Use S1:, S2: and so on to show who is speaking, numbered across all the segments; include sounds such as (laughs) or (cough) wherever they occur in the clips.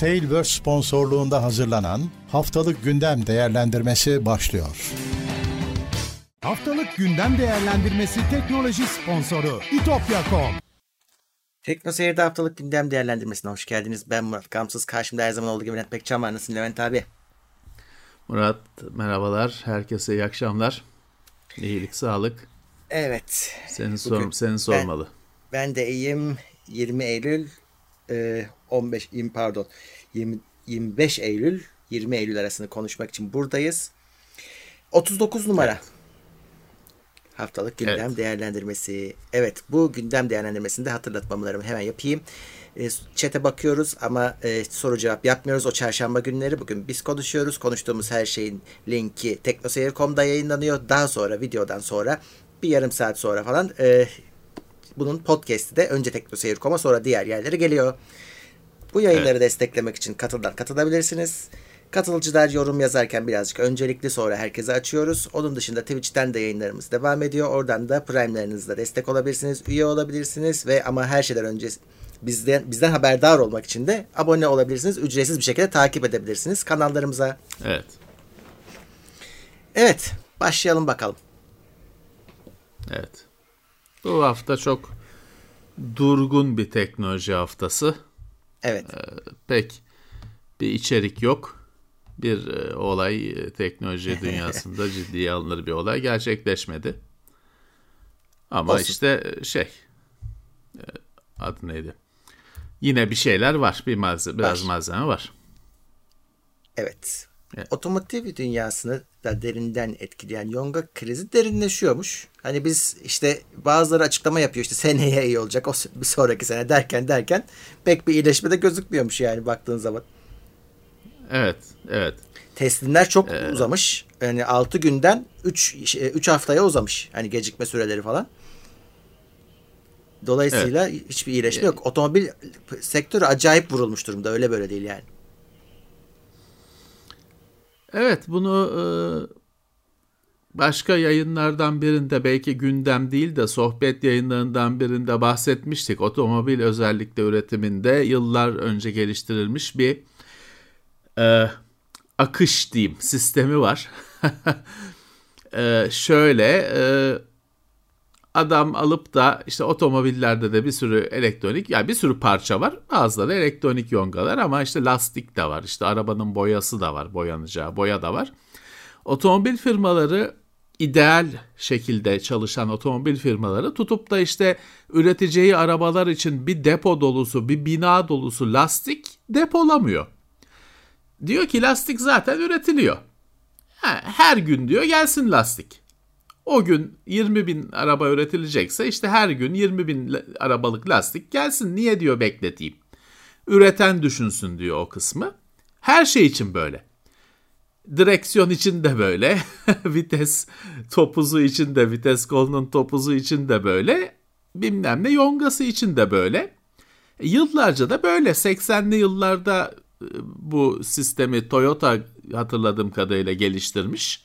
S1: Tailverse sponsorluğunda hazırlanan Haftalık Gündem Değerlendirmesi başlıyor.
S2: Haftalık Gündem Değerlendirmesi teknoloji sponsoru itopya.com
S3: Tekno Seyir'de haftalık gündem değerlendirmesine hoş geldiniz. Ben Murat Gamsız. Karşımda her zaman olduğu gibi Levent Bekçam var. Nasılsın Levent abi?
S4: Murat merhabalar. Herkese iyi akşamlar. İyilik, sağlık.
S3: Evet.
S4: Seni, sor, seni sormalı.
S3: Ben, ben de iyiyim. 20 Eylül 15 e, pardon 20, 25 Eylül 20 Eylül arasında konuşmak için buradayız. 39 numara. Evet. Haftalık gündem evet. değerlendirmesi. Evet bu gündem değerlendirmesinde hatırlatmalarımı hemen yapayım. E, chat'e bakıyoruz ama e, soru cevap yapmıyoruz. O çarşamba günleri bugün biz konuşuyoruz. Konuştuğumuz her şeyin linki teknoseyir.com'da yayınlanıyor. Daha sonra videodan sonra bir yarım saat sonra falan e, bunun podcast'i de önce teknoseyir.com'a sonra diğer yerlere geliyor. Bu yayınları evet. desteklemek için katıldan katılabilirsiniz. Katılıcılar yorum yazarken birazcık öncelikli sonra herkese açıyoruz. Onun dışında Twitch'ten de yayınlarımız devam ediyor. Oradan da Prime'lerinizle destek olabilirsiniz, üye olabilirsiniz ve ama her şeyden önce bizden bizden haberdar olmak için de abone olabilirsiniz. Ücretsiz bir şekilde takip edebilirsiniz kanallarımıza.
S4: Evet.
S3: Evet, başlayalım bakalım.
S4: Evet. Bu hafta çok durgun bir teknoloji haftası.
S3: Evet. Ee,
S4: pek bir içerik yok. Bir e, olay e, teknoloji (laughs) dünyasında ciddiye alınır bir olay gerçekleşmedi. Ama Olsun. işte e, şey e, adı neydi? Yine bir şeyler var. Bir malzeme, biraz var. malzeme var.
S3: Evet. Evet. Otomotiv dünyasını da derinden etkileyen yonga krizi derinleşiyormuş. Hani biz işte bazıları açıklama yapıyor işte seneye iyi olacak o bir sonraki sene derken derken pek bir iyileşme de gözükmüyormuş yani baktığın zaman.
S4: Evet, evet.
S3: Teslimler çok ee, uzamış. Yani 6 günden 3 3 haftaya uzamış. Hani gecikme süreleri falan. Dolayısıyla evet. hiçbir iyileşme yok. Otomobil sektörü acayip vurulmuş durumda. Öyle böyle değil yani.
S4: Evet bunu e, başka yayınlardan birinde belki gündem değil de sohbet yayınlarından birinde bahsetmiştik. Otomobil özellikle üretiminde yıllar önce geliştirilmiş bir e, akış diyeyim sistemi var. (laughs) e, şöyle e, adam alıp da işte otomobillerde de bir sürü elektronik yani bir sürü parça var. Bazıları elektronik yongalar ama işte lastik de var. İşte arabanın boyası da var. Boyanacağı boya da var. Otomobil firmaları ideal şekilde çalışan otomobil firmaları tutup da işte üreteceği arabalar için bir depo dolusu, bir bina dolusu lastik depolamıyor. Diyor ki lastik zaten üretiliyor. Her gün diyor gelsin lastik. O gün 20 bin araba üretilecekse işte her gün 20 bin arabalık lastik gelsin. Niye diyor bekleteyim. Üreten düşünsün diyor o kısmı. Her şey için böyle. Direksiyon için de böyle. (laughs) vites topuzu için de vites kolunun topuzu için de böyle. Bilmem ne yongası için de böyle. Yıllarca da böyle 80'li yıllarda e, bu sistemi Toyota hatırladığım kadarıyla geliştirmiş.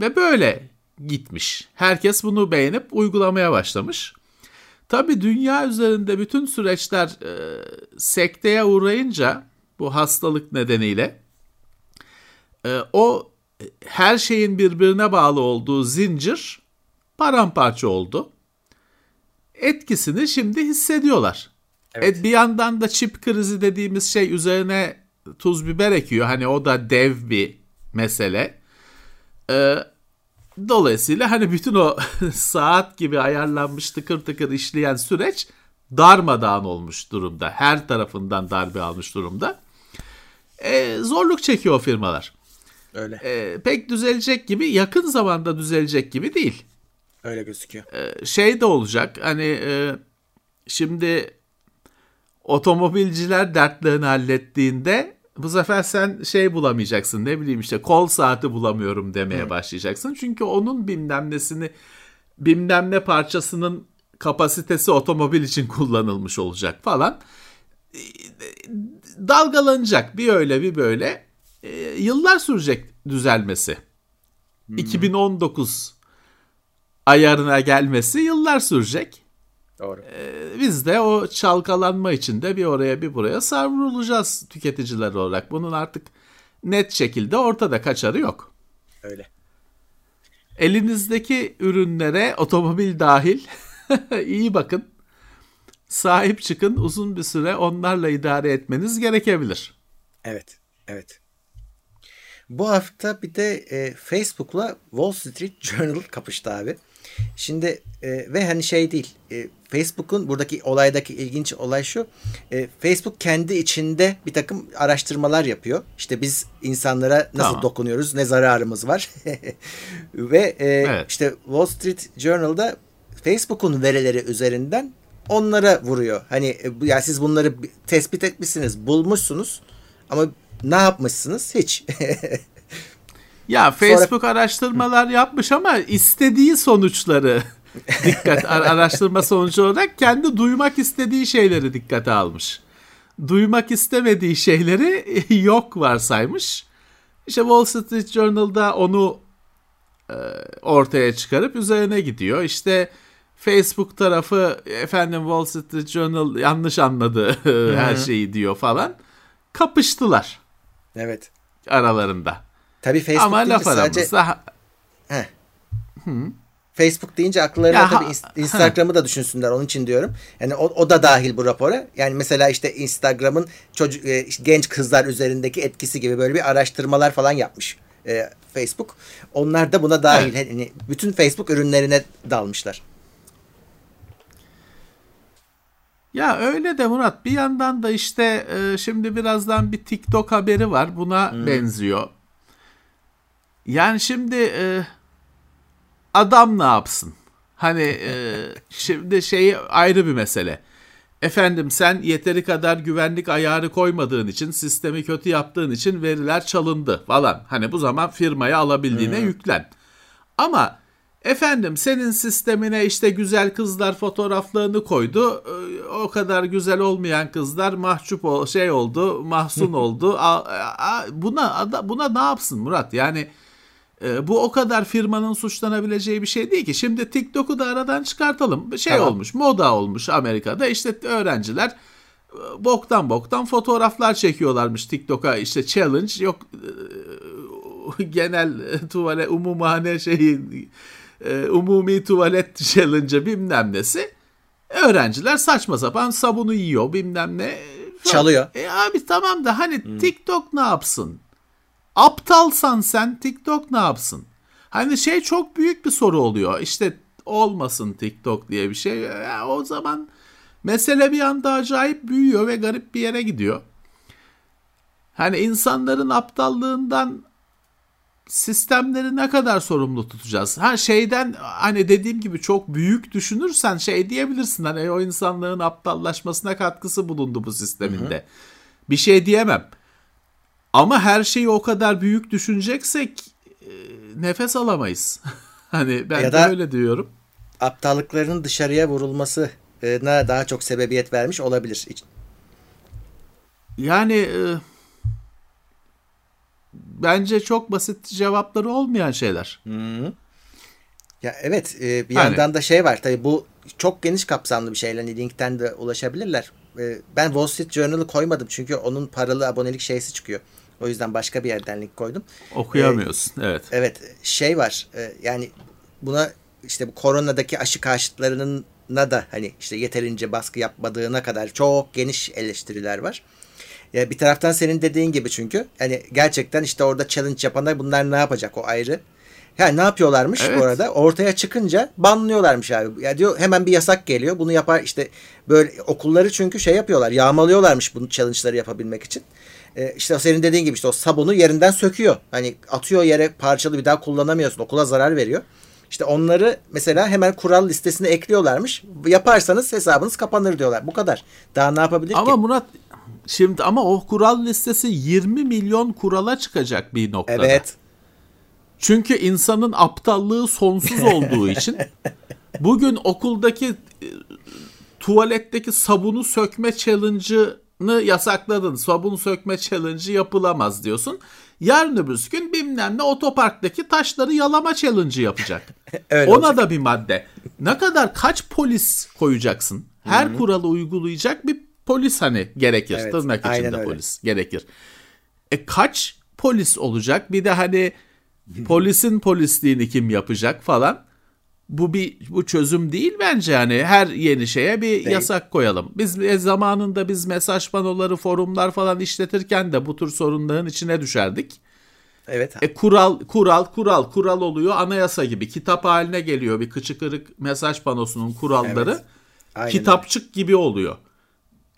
S4: Ve böyle gitmiş. Herkes bunu beğenip uygulamaya başlamış. Tabii dünya üzerinde bütün süreçler e, sekteye uğrayınca bu hastalık nedeniyle e, o her şeyin birbirine bağlı olduğu zincir paramparça oldu. Etkisini şimdi hissediyorlar. Evet. E, bir yandan da çip krizi dediğimiz şey üzerine tuz biber ekiyor. Hani o da dev bir mesele. E, Dolayısıyla hani bütün o (laughs) saat gibi ayarlanmış tıkır tıkır işleyen süreç darmadağın olmuş durumda. Her tarafından darbe almış durumda. Ee, zorluk çekiyor firmalar.
S3: Öyle.
S4: Ee, pek düzelecek gibi yakın zamanda düzelecek gibi değil.
S3: Öyle gözüküyor.
S4: Ee, şey de olacak hani e, şimdi otomobilciler dertlerini hallettiğinde bu sefer sen şey bulamayacaksın ne bileyim işte kol saati bulamıyorum demeye Hı. başlayacaksın. Çünkü onun bilmem nesini bilmem ne parçasının kapasitesi otomobil için kullanılmış olacak falan. Dalgalanacak bir öyle bir böyle. E, yıllar sürecek düzelmesi. Hmm. 2019 ayarına gelmesi yıllar sürecek.
S3: Doğru.
S4: Ee, biz de o çalkalanma içinde bir oraya bir buraya savrulacağız tüketiciler olarak. Bunun artık net şekilde ortada kaçarı yok.
S3: Öyle.
S4: Elinizdeki ürünlere otomobil dahil (laughs) iyi bakın. Sahip çıkın uzun bir süre onlarla idare etmeniz gerekebilir.
S3: Evet. Evet. Bu hafta bir de e, Facebook'la Wall Street Journal kapıştı abi. Şimdi e, ve hani şey değil. E, Facebook'un buradaki olaydaki ilginç olay şu. E, Facebook kendi içinde bir takım araştırmalar yapıyor. İşte biz insanlara nasıl
S4: Tamam.
S3: dokunuyoruz, ne zararımız var. (laughs) ve e,
S4: Evet.
S3: işte Wall Street Journal'da Facebook'un verileri üzerinden onlara vuruyor. Hani e, yani siz bunları tespit etmişsiniz, bulmuşsunuz ama ne yapmışsınız? Hiç. (laughs)
S4: Ya Facebook araştırmalar yapmış ama istediği sonuçları dikkat ar- araştırma sonucu olarak kendi duymak istediği şeyleri dikkate almış. Duymak istemediği şeyleri (laughs) yok varsaymış. İşte Wall Street Journal'da onu e, ortaya çıkarıp üzerine gidiyor. İşte Facebook tarafı efendim Wall Street Journal yanlış anladı (laughs) her şeyi diyor falan. Kapıştılar
S3: evet.
S4: aralarında.
S3: Tabii Facebook
S4: Ama laf
S3: sadece
S4: aramızda ha-
S3: Heh. Facebook deyince akıllarına
S4: Ya ha-
S3: tabii Ins- Instagram'ı da düşünsünler onun için diyorum. Yani o, o da dahil bu rapora. Yani mesela işte Instagram'ın çocuk e, genç kızlar üzerindeki etkisi gibi böyle bir araştırmalar falan yapmış e, Facebook. Onlar da buna dahil. Yani bütün Facebook ürünlerine dalmışlar.
S4: Ya öyle de Murat bir yandan da işte e, şimdi birazdan bir TikTok haberi var buna benziyor. Yani şimdi e, adam ne yapsın? Hani e, şimdi şey ayrı bir mesele. Efendim sen yeteri kadar güvenlik ayarı koymadığın için, sistemi kötü yaptığın için veriler çalındı falan. Hani bu zaman firmaya alabildiğine yüklen. Ama efendim senin sistemine işte güzel kızlar fotoğraflarını koydu. Ee, O kadar güzel olmayan kızlar mahcup ol, şey oldu, mahzun (laughs) oldu. Buna buna ne yapsın Murat? Yani e, bu o kadar firmanın suçlanabileceği bir şey değil ki. Şimdi TikTok'u da aradan çıkartalım. Şey
S3: Tamam.
S4: olmuş, moda olmuş Amerika'da. İşte öğrenciler e, boktan boktan fotoğraflar çekiyorlarmış TikTok'a. işte challenge yok e, (laughs) genel e, tuvalet umumhane şeyi e, umumi tuvalet (laughs) challenge'ı bilmem nesi. Öğrenciler saçma sapan sabunu yiyor bilmem ne.
S3: Çalıyor.
S4: E abi tamam da hani TikTok ne yapsın? Aptalsan sen TikTok ne yapsın? Hani şey çok büyük bir soru oluyor. İşte olmasın TikTok diye bir şey. Ya o zaman mesele bir anda acayip büyüyor ve garip bir yere gidiyor. Hani insanların aptallığından sistemleri ne kadar sorumlu tutacağız? Ha şeyden hani dediğim gibi çok büyük düşünürsen şey diyebilirsin hani o insanlığın aptallaşmasına katkısı bulundu bu sisteminde. Bir şey diyemem. Ama her şeyi o kadar büyük düşüneceksek e, nefes alamayız. (laughs) hani ben
S3: Ya
S4: de öyle diyorum.
S3: Aptallıklarının dışarıya vurulmasına daha çok sebebiyet vermiş olabilir.
S4: Yani e, bence çok basit cevapları olmayan şeyler.
S3: Ya evet e, bir
S4: Hani-
S3: yandan da şey var tabii bu çok geniş kapsamlı bir şey. Hani linkten de ulaşabilirler. E, ben Wall Street Journal'ı koymadım çünkü onun paralı abonelik şeysi çıkıyor. O yüzden başka bir yerden link koydum.
S4: Okuyamıyorsun. evet.
S3: Evet şey var e, yani buna işte bu koronadaki aşı karşıtlarının da hani işte yeterince baskı yapmadığına kadar çok geniş eleştiriler var. Ya bir taraftan senin dediğin gibi çünkü hani gerçekten işte orada challenge yapanlar bunlar ne yapacak o ayrı. Yani ne yapıyorlarmış
S4: Evet.
S3: bu arada? Ortaya çıkınca banlıyorlarmış abi. Ya diyor hemen bir yasak geliyor. Bunu yapar işte böyle okulları çünkü şey yapıyorlar. Yağmalıyorlarmış bunu challenge'ları yapabilmek için. Ee, işte senin dediğin gibi işte o sabunu yerinden söküyor. Hani atıyor yere parçalı bir daha kullanamıyorsun. Okula zarar veriyor. İşte onları mesela hemen kural listesine ekliyorlarmış. Yaparsanız hesabınız kapanır diyorlar. Bu kadar. Daha ne yapabilir
S4: Ama
S3: ki?
S4: Murat şimdi ama o kural listesi 20 milyon kurala çıkacak bir noktada.
S3: Evet.
S4: Çünkü insanın aptallığı sonsuz olduğu için (laughs) bugün okuldaki e, tuvaletteki sabunu sökme challenge'ı yasakladın. Sabun sökme challenge yapılamaz diyorsun. Yarın öbür gün bilmem ne otoparktaki taşları yalama challenge yapacak. (laughs)
S3: Öyle
S4: Ona
S3: olacak.
S4: da bir madde. Ne kadar kaç polis koyacaksın? Her kuralı uygulayacak bir polis hani gerekir.
S3: Evet,
S4: Tırnak içinde
S3: öyle.
S4: polis gerekir. E kaç polis olacak? Bir de hani (laughs) polisin polisliğini kim yapacak falan. Bu bir bu çözüm değil bence yani her yeni şeye bir yasak koyalım. Biz e, zamanında biz mesaj panoları, forumlar falan işletirken de bu tür sorunların içine düşerdik.
S3: Evet.
S4: E kural kural kural kural oluyor anayasa gibi kitap haline geliyor bir kıçı kırık mesaj panosunun kuralları
S3: Evet, aynen
S4: kitapçık gibi oluyor.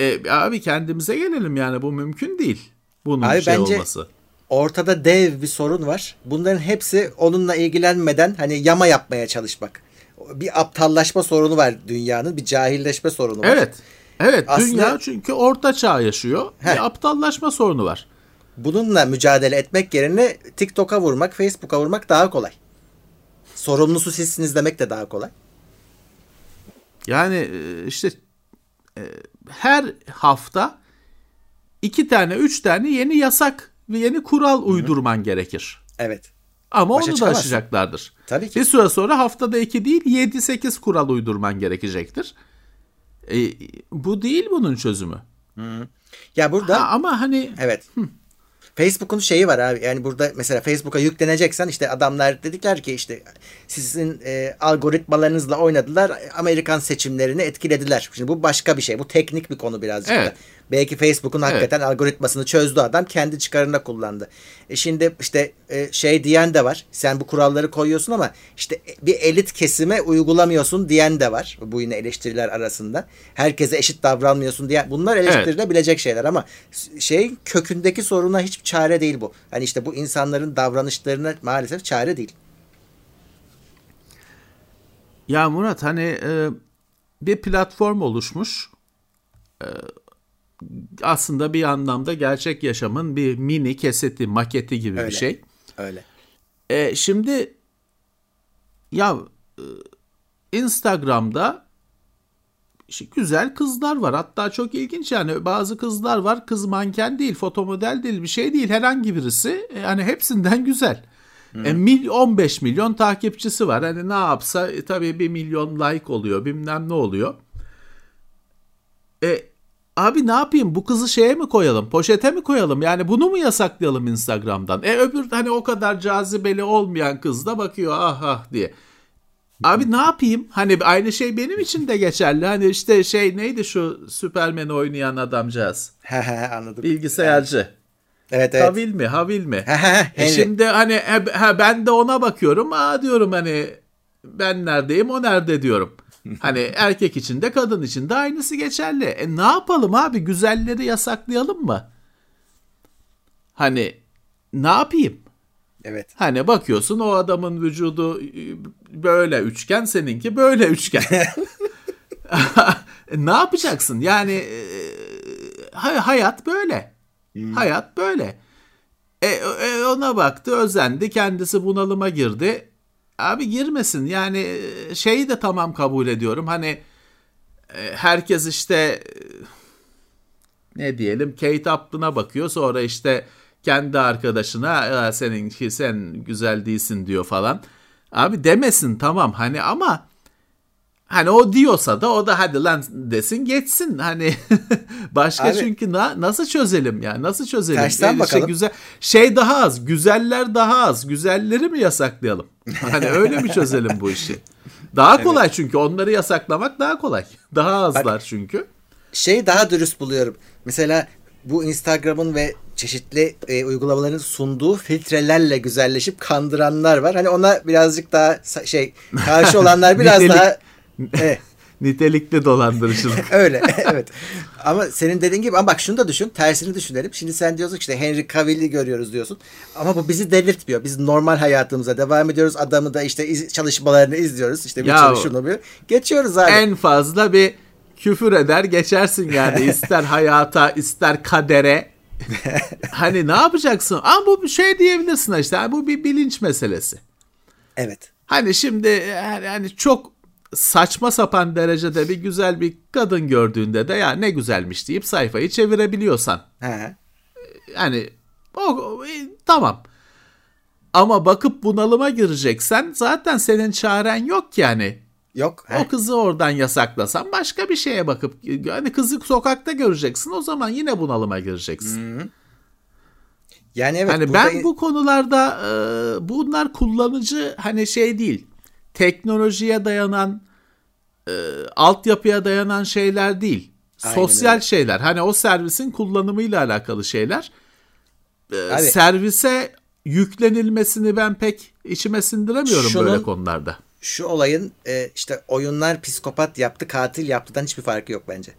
S4: E abi kendimize gelelim yani bu mümkün değil. Bunun
S3: Abi
S4: şey
S3: bence-
S4: olması.
S3: Ortada dev bir sorun var. Bunların hepsi onunla ilgilenmeden hani yama yapmaya çalışmak. Bir aptallaşma sorunu var dünyanın. Bir cahilleşme sorunu var.
S4: Evet. Evet
S3: Aslında-
S4: dünya çünkü orta çağ yaşıyor.
S3: Heh.
S4: Bir aptallaşma sorunu var.
S3: Bununla mücadele etmek yerine TikTok'a vurmak, Facebook'a vurmak daha kolay. Sorumlusu sizsiniz demek de daha kolay.
S4: Yani e, işte e, her hafta iki tane üç tane yeni yasak ve yeni kural uydurman gerekir.
S3: Evet.
S4: Ama
S3: Başa
S4: onu da
S3: çıkamazsın.
S4: aşacaklardır.
S3: Tabii ki.
S4: Bir süre sonra haftada iki değil 7-8 kural uydurman gerekecektir. E, bu değil bunun çözümü.
S3: Ya burada
S4: Ha, ama hani
S3: Evet. Facebook'un şeyi var abi. Yani burada mesela Facebook'a yükleneceksen işte adamlar dedikler ki işte sizin e, algoritmalarınızla oynadılar. Amerikan seçimlerini etkilediler. Şimdi bu başka bir şey. Bu teknik bir konu birazcık
S4: Evet.
S3: da. Belki Facebook'un hakikaten algoritmasını çözdü adam. Kendi çıkarına kullandı. E şimdi işte e, şey diyen de var. Sen bu kuralları koyuyorsun ama işte bir elit kesime uygulamıyorsun diyen de var. Bu yine eleştiriler arasında. Herkese eşit davranmıyorsun diye. Bunlar eleştirilebilecek şeyler ama şey kökündeki soruna hiçbir çare değil bu. Hani işte bu insanların davranışlarına maalesef çare değil.
S4: ya Murat hani e, bir platform oluşmuş. E, aslında bir anlamda gerçek yaşamın bir mini keseti, maketi gibi
S3: Öyle.
S4: bir şey.
S3: Öyle.
S4: E, şimdi ya e, Instagram'da işte güzel kızlar var. Hatta çok ilginç yani bazı kızlar var. Kız manken değil, fotomodel değil, bir şey değil. Herhangi birisi e, yani hepsinden güzel. E, mil, 15 milyon takipçisi var. Hani ne yapsa e, tabii bir milyon like oluyor, bilmem ne oluyor. E, abi ne yapayım? Bu kızı şeye mi koyalım? Poşete mi koyalım? Yani bunu mu yasaklayalım Instagram'dan? E öbür hani o kadar cazibeli olmayan kız da bakıyor ah ah diye. Abi ne yapayım? Hani aynı şey benim için de geçerli. Hani işte şey neydi şu Superman oynayan adamcağız? (laughs)
S3: Anladım.
S4: bilgisayarcı.
S3: Evet. Evet.
S4: Havil mi? Havil mi? (laughs) E şimdi hani he, he, ben de ona bakıyorum. Aa diyorum hani ben neredeyim o nerede diyorum. (laughs) Hani erkek için de kadın için de aynısı geçerli. E ne yapalım abi güzelleri yasaklayalım mı? Hani ne yapayım?
S3: Evet.
S4: Hani bakıyorsun o adamın vücudu e, böyle üçgen seninki böyle üçgen. (laughs) E, ne yapacaksın? Yani e, hay- hayat böyle. Hayat böyle. E, e, ona baktı özendi kendisi bunalıma girdi. Abi girmesin yani e, şeyi de tamam kabul ediyorum. Hani e, herkes işte e, ne diyelim Kate Upton'a bakıyor sonra işte kendi arkadaşına "Aa, seninki sen güzel değilsin diyor falan. Abi demesin tamam hani ama hani o diyorsa da o da hadi lan desin geçsin. Hani (laughs) başka
S3: Abi-
S4: çünkü na- nasıl çözelim ya? Nasıl çözelim?
S3: Tersten
S4: İşte
S3: bakalım.
S4: güzel şey daha az güzeller daha az. Güzelleri mi yasaklayalım? Hani öyle mi çözelim bu işi? Daha kolay çünkü. Onları yasaklamak daha kolay. Daha azlar çünkü.
S3: Şey daha dürüst buluyorum. Mesela bu Instagram'ın ve çeşitli e, uygulamaların sunduğu filtrelerle güzelleşip kandıranlar var. Hani ona birazcık daha şey karşı olanlar (laughs) biraz daha Evet, (laughs)
S4: nitelikli dolandırıcılık (laughs)
S3: öyle evet. Ama senin dediğin gibi ama bak şunu da düşün. Tersini düşünelim. Şimdi sen diyorsun işte Henry Cavill'i görüyoruz diyorsun. Ama bu bizi delirtmiyor. Biz normal hayatımıza devam ediyoruz. Adamı da işte iz- çalışmalarını izliyoruz. İşte bir
S4: Ya-
S3: çalışını bir. Geçiyoruz abi.
S4: en fazla bir küfür eder geçersin yani (laughs) ister hayata ister kadere hani ne yapacaksın ama bu şey diyebilirsin işte bu bir bilinç meselesi
S3: Evet.
S4: hani şimdi yani çok saçma sapan derecede bir güzel bir kadın gördüğünde de ya ne güzelmiş deyip sayfayı çevirebiliyorsan.
S3: He.
S4: Yani o, e, tamam. Ama bakıp bunalıma gireceksen zaten senin çaren yok yani.
S3: Yok. he.
S4: O kızı oradan yasaklasan başka bir şeye bakıp hani kızı sokakta göreceksin o zaman yine bunalıma gireceksin.
S3: Yani evet.
S4: hani
S3: burada-
S4: ben bu konularda e, bunlar kullanıcı hani şey değil. Teknolojiye dayanan e, altyapıya dayanan şeyler değil.
S3: Aynen
S4: Sosyal
S3: öyle.
S4: şeyler. Hani o servisin kullanımıyla alakalı şeyler. E,
S3: Abi-
S4: servise yüklenilmesini ben pek içime sindiremiyorum
S3: Şunun-
S4: böyle konularda.
S3: şu olayın e, işte oyunlar psikopat yaptı, katil yaptıdan hiçbir farkı yok bence.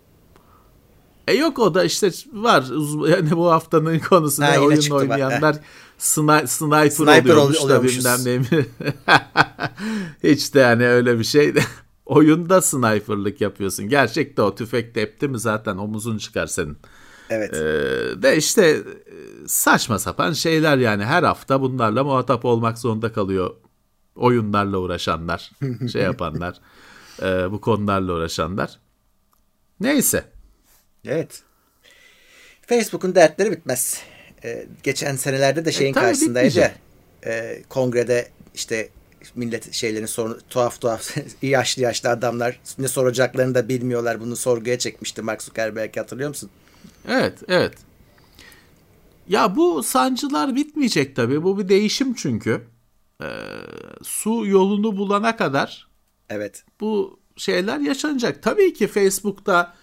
S4: E yok o da işte var. Yani bu haftanın konusu
S3: Ha,
S4: ne oyun oynayanlar sni- sniper,
S3: Sniper
S4: oluyormuş
S3: ol-
S4: da
S3: oluyormuşuz.
S4: bilmem ne mi. (laughs) Hiç de yani öyle bir şey. (laughs) Oyunda sniperlık yapıyorsun. Gerçekte o tüfek tepti mi zaten omuzun çıkar senin.
S3: Evet.
S4: Ee, de işte e, saçma sapan şeyler yani her hafta bunlarla muhatap olmak zorunda kalıyor. Oyunlarla uğraşanlar, (laughs) şey yapanlar, e, bu konularla uğraşanlar. Neyse.
S3: Evet. Facebook'un dertleri bitmez. Ee, geçen senelerde de şeyin
S4: E,
S3: karşısındaydı ya. e, kongrede işte millet şeylerin sorun tuhaf tuhaf (laughs) yaşlı yaşlı adamlar ne soracaklarını da bilmiyorlar. Bunu sorguya çekmişti Mark Zuckerberg hatırlıyor musun?
S4: Evet, evet. Ya bu sancılar bitmeyecek tabii. Bu bir değişim çünkü. Ee, su yolunu bulana kadar
S3: Evet.
S4: bu şeyler yaşanacak. Tabii ki Facebook'ta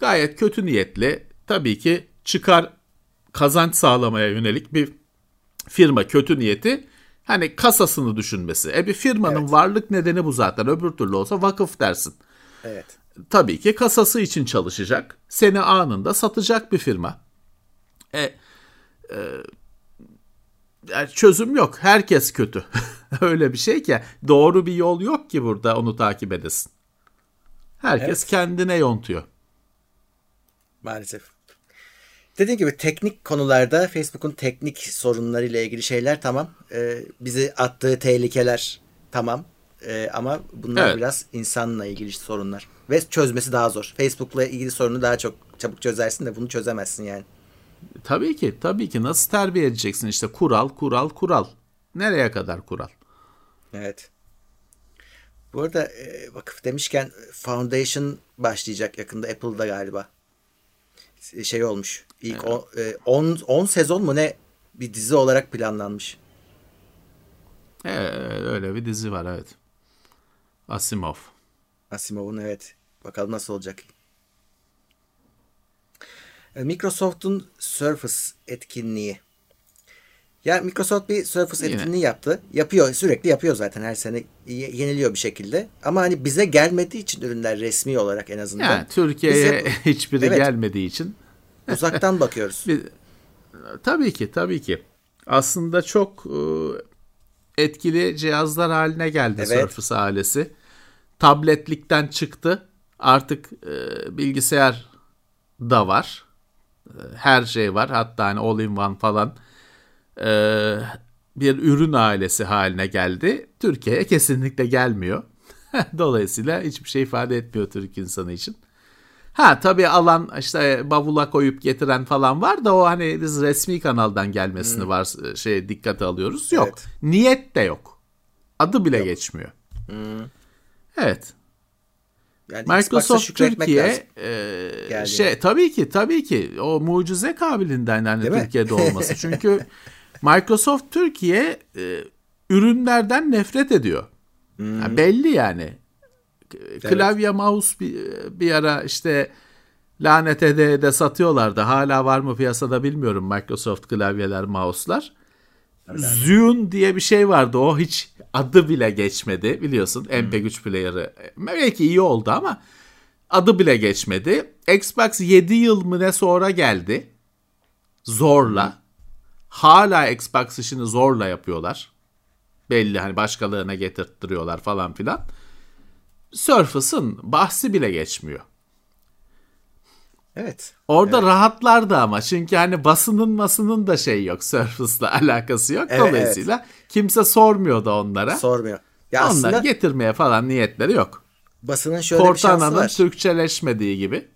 S4: gayet kötü niyetli, tabii ki çıkar kazanç sağlamaya yönelik bir firma kötü niyeti hani kasasını düşünmesi. E bir firmanın
S3: Evet.
S4: varlık nedeni bu zaten. Öbür türlü olsa vakıf dersin.
S3: Evet.
S4: Tabii ki kasası için çalışacak. Seni anında satacak bir firma. E, e, yani çözüm yok. Herkes kötü. (laughs) Öyle bir şey ki doğru bir yol yok ki burada onu takip edesin. Herkes
S3: Evet.
S4: kendine yontuyor.
S3: Maalesef. Dediğim gibi teknik konularda Facebook'un teknik sorunlarıyla ilgili şeyler tamam. Ee, bizi attığı tehlikeler tamam. Ee, ama bunlar
S4: Evet.
S3: biraz insanla ilgili sorunlar. Ve çözmesi daha zor. Facebook'la ilgili sorunu daha çok çabuk çözersin de bunu çözemezsin yani.
S4: Tabii ki, tabii ki nasıl terbiye edeceksin işte kural, kural, kural. Nereye kadar kural?
S3: Evet. Bu arada e, vakıf demişken Foundation başlayacak yakında Apple'da galiba. Şey olmuş. İlk 10 10 sezon mu ne bir dizi olarak planlanmış.
S4: Ee, öyle bir dizi var evet. Asimov.
S3: Asimov'un evet. Bakalım nasıl olacak. E, Microsoft'un Surface etkinliği. Ya Microsoft bir Surface
S4: Yine.
S3: etkinliği yaptı. Yapıyor, sürekli yapıyor zaten her sene ye- yeniliyor bir şekilde. Ama hani bize gelmediği için ürünler resmi olarak en azından.
S4: Yani Türkiye'ye
S3: Biz (laughs)
S4: hiçbiri
S3: Evet.
S4: gelmediği için (laughs)
S3: uzaktan bakıyoruz.
S4: Bir, tabii ki tabii ki. Aslında çok e, etkili cihazlar haline geldi
S3: Evet.
S4: Surface ailesi. Tabletlikten çıktı. Artık e, bilgisayar da var. E, her şey var. Hatta hani all in one falan. E, bir ürün ailesi haline geldi. Türkiye'ye kesinlikle gelmiyor. (laughs) Dolayısıyla hiçbir şey ifade etmiyor Türk insanı için. Ha tabii alan işte bavula koyup getiren falan var da o hani biz resmi kanaldan gelmesini var şey dikkate alıyoruz. Yok.
S3: Evet.
S4: Niyet de yok. Adı bile geçmiyor. Evet.
S3: Yani
S4: Microsoft Türkiye e, şey tabii ki tabii ki o mucize kabiliğinden yani
S3: Değil mi?
S4: Türkiye'de olması. (laughs) Çünkü Microsoft Türkiye e, ürünlerden nefret ediyor.
S3: Hmm.
S4: Ya belli yani. Klavye mouse bir, bir ara işte lanet ede ede satıyorlardı. Hala var mı piyasada bilmiyorum Microsoft klavyeler, mouse'lar. Zune diye bir şey vardı. O hiç adı bile geçmedi biliyorsun. MP3 player'ı. Belki iyi oldu ama adı bile geçmedi. Xbox 7 yıl mı ne sonra geldi. Zorla. Hala Xbox işini zorla yapıyorlar. Belli hani başkalarına getirttiriyorlar falan filan. Surface'ın bahsi bile geçmiyor.
S3: Evet.
S4: Orada rahatlardı ama çünkü hani basının masının da şey yok Surface'la (laughs) alakası yok.
S3: Evet,
S4: Dolayısıyla kimse sormuyor da onlara.
S3: Sormuyor. Ya
S4: Onlar
S3: aslında
S4: getirmeye falan niyetleri yok.
S3: basının şöyle bir şansı
S4: Cortana'nın
S3: var.
S4: Türkçeleşmediği gibi.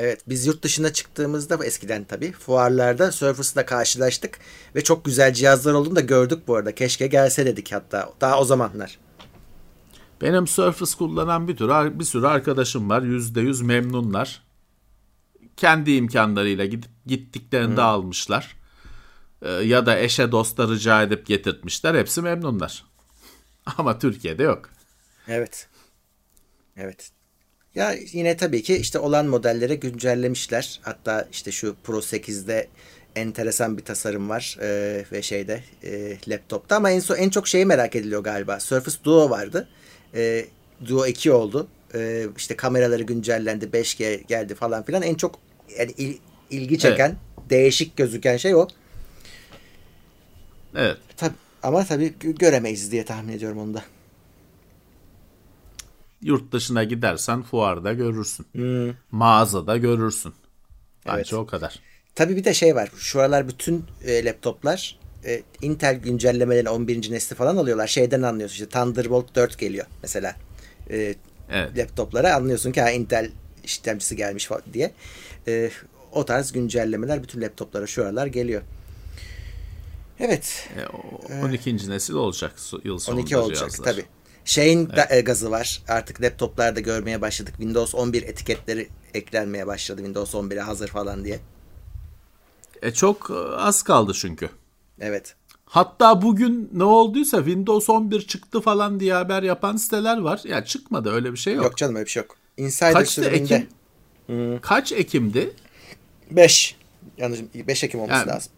S3: Evet biz yurt dışına çıktığımızda eskiden tabii fuarlarda Surface'la karşılaştık ve çok güzel cihazlar olduğunu da gördük bu arada. Keşke gelse dedik hatta daha o zamanlar.
S4: Benim Surface kullanan bir tür bir sürü arkadaşım var. Yüzde yüz memnunlar. Kendi imkanlarıyla gidip gittiklerinde almışlar. Ee, ya da eşe dosta rica edip getirtmişler. Hepsi memnunlar. (laughs) Ama Türkiye'de yok.
S3: Evet. Evet. Ya yine tabii ki işte olan modellere güncellemişler. Hatta işte şu Pro 8'de enteresan bir tasarım var e, ve şeyde e, laptopta ama en son en çok şeyi merak ediliyor galiba. Surface Duo vardı. E, Duo 2 oldu. E, işte kameraları güncellendi, 5G geldi falan filan. En çok yani il- ilgi çeken, değişik gözüken şey o.
S4: Evet.
S3: Tabii ama tabii gö- göremeyiz diye tahmin ediyorum onu da.
S4: Yurt dışına gidersen fuarda görürsün. Mağazada görürsün. Bence
S3: Evet.
S4: o kadar.
S3: Tabii bir de şey var. Şu aralar bütün e, laptoplar e, Intel güncellemelerini 11. nesli falan alıyorlar. Şeyden anlıyorsun işte Thunderbolt 4 geliyor mesela. E,
S4: Evet.
S3: laptoplara anlıyorsun ki ha, Intel işlemcisi gelmiş falan diye. E, o tarz güncellemeler bütün laptoplara şu aralar geliyor. Evet.
S4: E, o- 12. nesil olacak yıl sonunda
S3: 12 olacak
S4: cihazlar.
S3: tabii. Şeyin da, e, gazı var. Artık laptoplarda görmeye başladık. Windows 11 etiketleri eklenmeye başladı. Windows 11'e hazır falan diye.
S4: E, çok e, az kaldı çünkü.
S3: Evet.
S4: Hatta bugün ne olduysa Windows 11 çıktı falan diye haber yapan siteler var. Ya çıkmadı öyle bir şey yok.
S3: Yok, canım öyle bir şey yok. Insider
S4: Kaçtı
S3: sürümünde.
S4: Ekim? Kaç Ekim'di?
S3: 5. Yanlış 5 Ekim olması
S4: Yani-
S3: lazım.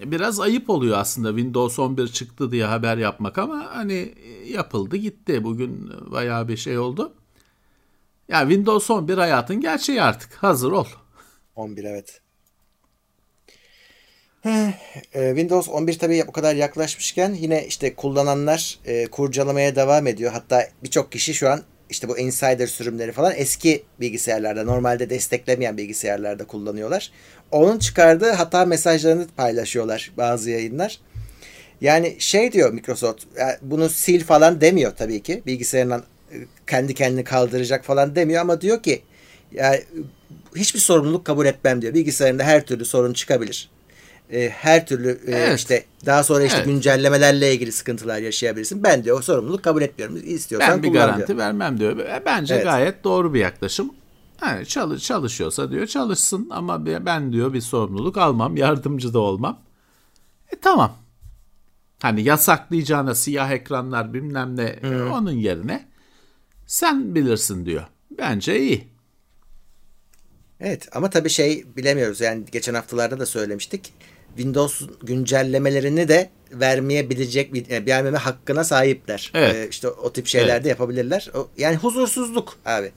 S4: Biraz ayıp oluyor aslında Windows 11 çıktı diye haber yapmak ama hani yapıldı gitti. Bugün bayağı bir şey oldu. Ya Windows 11 hayatın gerçeği artık. Hazır ol.
S3: 11 evet. Heh, e, Windows 11 tabii bu kadar yaklaşmışken yine işte kullananlar e, kurcalamaya devam ediyor. Hatta birçok kişi şu an işte bu insider sürümleri falan eski bilgisayarlarda normalde desteklemeyen bilgisayarlarda kullanıyorlar. Onun çıkardığı hata mesajlarını paylaşıyorlar bazı yayınlar. Yani şey diyor Microsoft yani bunu sil falan demiyor tabii ki bilgisayarından e, kendi kendini kaldıracak falan demiyor ama diyor ki yani hiçbir sorumluluk kabul etmem diyor. Bilgisayarında her türlü sorun çıkabilir. E, her türlü e,
S4: Evet.
S3: işte daha sonra işte
S4: Evet.
S3: güncellemelerle ilgili sıkıntılar yaşayabilirsin. Ben diyor o sorumluluk kabul etmiyorum. İstiyorsan
S4: Ben bir garanti
S3: diyor.
S4: vermem diyor. E, Bence
S3: Evet.
S4: gayet doğru bir yaklaşım. Yani çalış, çalışıyorsa diyor çalışsın ama ben diyor bir sorumluluk almam, yardımcı da olmam. E tamam. Hani yasaklayacağına siyah ekranlar bilmem ne e, onun yerine sen bilirsin diyor. Bence iyi.
S3: Evet ama tabii şey bilemiyoruz. Yani geçen haftalarda da söylemiştik. Windows güncellemelerini de vermeyebilecek bir yani vermeme hakkına sahipler.
S4: Evet.
S3: Ee, işte o tip şeyler
S4: Evet.
S3: de yapabilirler. O, yani huzursuzluk abi.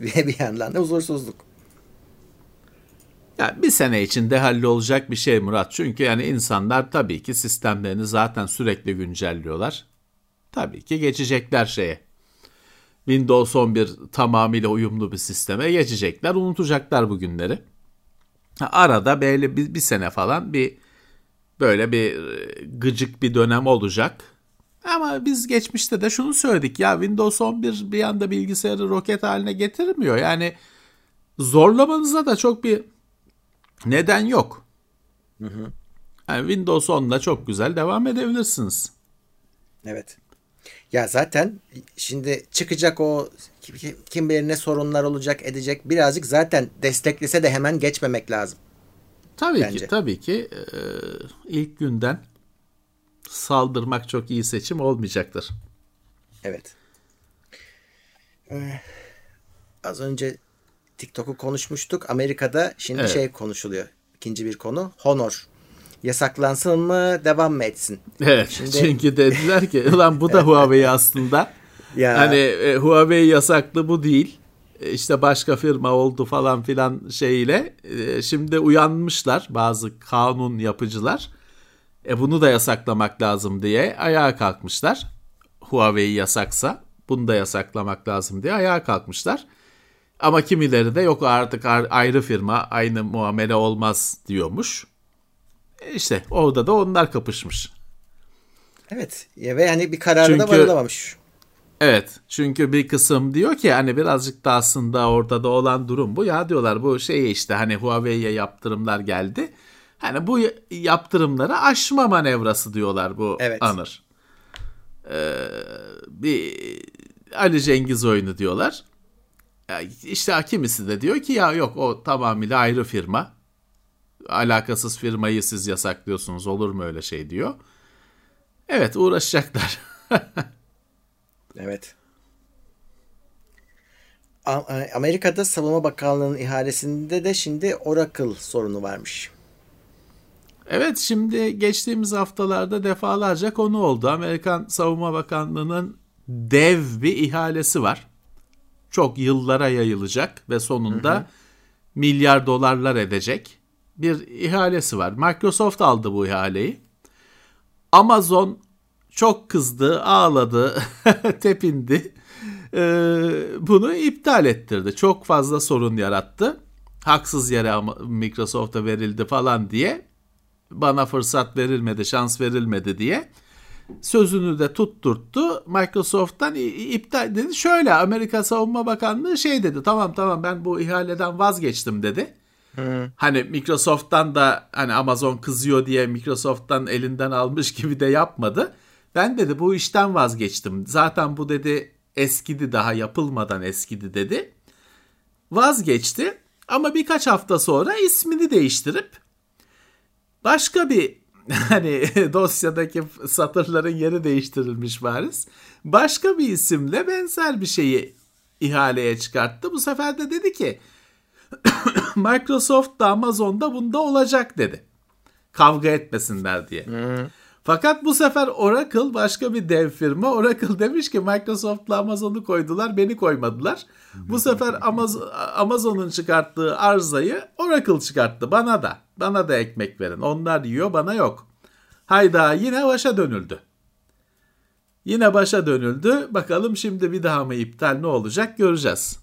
S3: (laughs) bir yandan da huzursuzluk.
S4: Ya bir sene içinde hallolacak bir şey Murat. Çünkü yani insanlar tabii ki sistemlerini zaten sürekli güncelliyorlar. Tabii ki geçecekler şeye. Windows 11 tamamıyla uyumlu bir sisteme geçecekler. Unutacaklar bu günleri. Arada böyle bir, bir sene falan bir böyle bir e, gıcık bir dönem olacak. Ama biz geçmişte de şunu söyledik ya Windows 11 bir anda bilgisayarı roket haline getirmiyor. Yani zorlamanıza da çok bir neden yok. Yani Windows 10'da çok güzel devam edebilirsiniz.
S3: Evet. Ya zaten şimdi çıkacak o kim, bilir ne sorunlar olacak edecek. Birazcık zaten desteklese de hemen geçmemek lazım.
S4: Tabii
S3: Bence.
S4: ki tabii ki e, ilk günden saldırmak çok iyi seçim olmayacaktır.
S3: Evet. Ee, az önce TikTok'u konuşmuştuk. Amerika'da şimdi
S4: Evet.
S3: şey konuşuluyor. İkinci bir konu. Honor. Yasaklansın mı, devam mı etsin?
S4: Evet.
S3: Şimdi-
S4: Çünkü dediler ki ulan bu da Huawei (laughs) aslında.
S3: Ya
S4: Hani e, Huawei yasaklı bu değil. E, işte başka firma oldu falan filan şeyle. E, şimdi uyanmışlar bazı kanun yapıcılar. E bunu da yasaklamak lazım diye ayağa kalkmışlar. Huawei yasaksa bunu da yasaklamak lazım diye ayağa kalkmışlar. Ama kimileri de yok artık ar- ayrı firma aynı muamele olmaz diyormuş. E işte orada da onlar kapışmış.
S3: evet. Ve hani bir karara da
S4: Çünkü-
S3: varılamamış.
S4: Evet çünkü bir kısım diyor ki hani birazcık da aslında ortada olan durum bu ya diyorlar bu şey işte hani Huawei'ye yaptırımlar geldi. Hani bu yaptırımları aşma manevrası diyorlar bu
S3: Evet.
S4: anır. Ee, bir Ali Cengiz oyunu diyorlar. Ya işte kimisi de diyor ki ya yok o tamamıyla ayrı firma. Alakasız firmayı siz yasaklıyorsunuz olur mu öyle şey diyor. Evet uğraşacaklar. (laughs)
S3: Evet. A- Amerika'da Savunma Bakanlığı'nın ihalesinde de şimdi Oracle sorunu varmış.
S4: Evet şimdi geçtiğimiz haftalarda defalarca konu oldu. Amerikan Savunma Bakanlığı'nın dev bir ihalesi var. Çok yıllara yayılacak ve sonunda milyar dolarlar edecek bir ihalesi var. Microsoft aldı bu ihaleyi. Amazon çok kızdı, ağladı, (laughs) tepindi. Ee, bunu iptal ettirdi. Çok fazla sorun yarattı. Haksız yere Microsoft'a verildi falan diye bana fırsat verilmedi, şans verilmedi diye sözünü de tutturttu. Microsoft'tan iptal dedi. Şöyle Amerika Savunma Bakanlığı şey dedi. Tamam tamam ben bu ihaleden vazgeçtim dedi. Hani Microsoft'tan da hani Amazon kızıyor diye Microsoft'tan elinden almış gibi de yapmadı. Ben dedi bu işten vazgeçtim. Zaten bu dedi eskidi daha yapılmadan eskidi dedi. Vazgeçti ama birkaç hafta sonra ismini değiştirip başka bir (laughs) hani dosyadaki satırların yeri değiştirilmiş bariz. Başka bir isimle benzer bir şeyi ihaleye çıkarttı. Bu sefer de dedi ki (coughs) Microsoft da Amazon da bunda olacak dedi. Kavga etmesinler diye. Fakat bu sefer Oracle başka bir dev firma. Oracle demiş ki Microsoft'la Amazon'u koydular beni koymadılar. Bu sefer Amazon, Amazon'un çıkarttığı arzayı Oracle çıkarttı bana da. Bana da ekmek verin. Onlar yiyor bana yok. Hayda yine başa dönüldü. Yine başa dönüldü. Bakalım şimdi bir daha mı iptal ne olacak göreceğiz.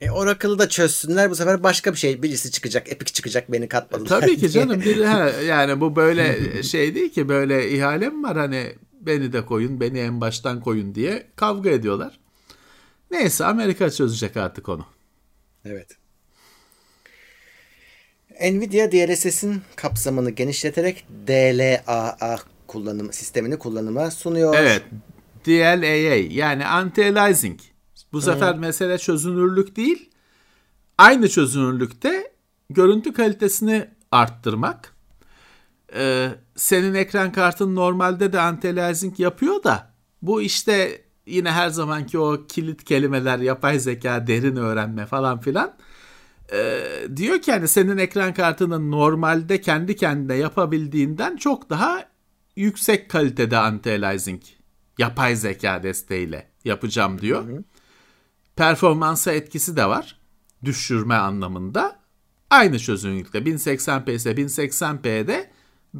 S3: E, Oracle'ı da çözsünler bu sefer başka bir şey birisi çıkacak. Epic çıkacak beni katmadılar.
S4: Tabii ki canım. (laughs) Bir, ha, yani bu böyle şey değil ki böyle ihale mi var hani beni de koyun beni en baştan koyun diye kavga ediyorlar. Neyse Amerika çözecek artık onu.
S3: Evet. Nvidia DLSS'in kapsamını genişleterek DLAA kullanım sistemini kullanıma sunuyor.
S4: Evet. DLAA yani anti-aliasing. Bu sefer mesele çözünürlük değil. Aynı çözünürlükte görüntü kalitesini arttırmak. Ee, senin ekran kartın normalde de anti-aliasing yapıyor da bu işte yine her zamanki o kilit kelimeler, yapay zeka, derin öğrenme falan filan. Ee, diyor ki hani senin ekran kartının normalde kendi kendine yapabildiğinden çok daha yüksek kalitede anti-aliasing yapay zeka desteğiyle yapacağım diyor. Performansa etkisi de var. Düşürme anlamında. Aynı çözünürlükte 1080p ise 1080p'de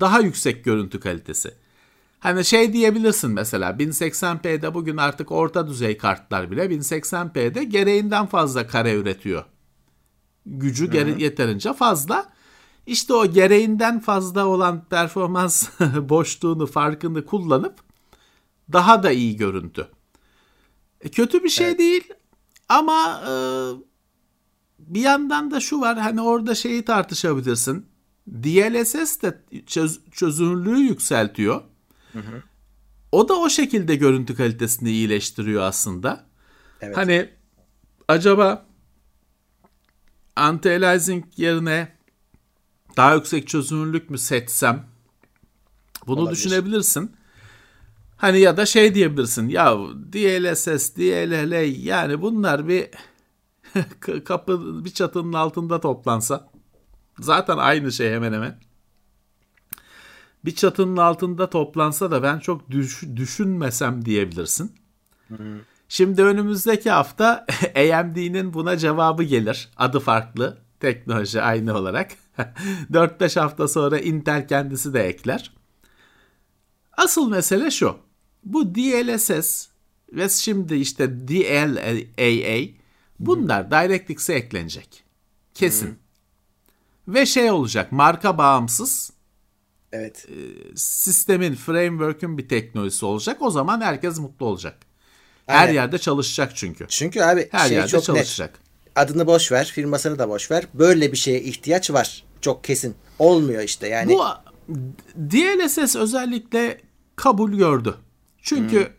S4: daha yüksek görüntü kalitesi. Hani şey diyebilirsin mesela 1080p'de bugün artık orta düzey kartlar bile 1080p'de gereğinden fazla kare üretiyor. Gücü gere- yeterince fazla. İşte o gereğinden fazla olan performans (laughs) boşluğunu, farkını kullanıp daha da iyi görüntü. E, kötü bir şey değil ama e, bir yandan da şu var hani orada şeyi tartışabilirsin. DLSS de çöz- çözünürlüğü yükseltiyor. O da o şekilde görüntü kalitesini iyileştiriyor aslında.
S3: Evet.
S4: Hani acaba anti-aliasing yerine daha yüksek çözünürlük mü seçsem? Bunu
S3: Olabilir.
S4: düşünebilirsin. Hani ya da şey diyebilirsin. Ya DLSS, DLL yani bunlar bir (laughs) kapı bir çatının altında toplansa zaten aynı şey hemen hemen. Bir çatının altında toplansa da ben çok düş- düşünmesem diyebilirsin. Şimdi önümüzdeki hafta (laughs) AMD'nin buna cevabı gelir. Adı farklı, teknoloji aynı olarak. (laughs) 4-5 hafta sonra Intel kendisi de ekler. Asıl mesele şu. Bu DLSS ve şimdi işte DLAA bunlar DirectX'e eklenecek. Kesin. Ve şey olacak marka bağımsız
S3: Evet.
S4: sistemin, framework'ün bir teknolojisi olacak. O zaman herkes mutlu olacak. Her
S3: Aynen.
S4: yerde çalışacak çünkü.
S3: Çünkü abi
S4: Her
S3: şey
S4: yerde
S3: çok net.
S4: çalışacak.
S3: Adını boş ver, firmasını da boş ver. Böyle bir şeye ihtiyaç var. Çok kesin. Olmuyor işte yani.
S4: Bu DLSS özellikle kabul gördü. Çünkü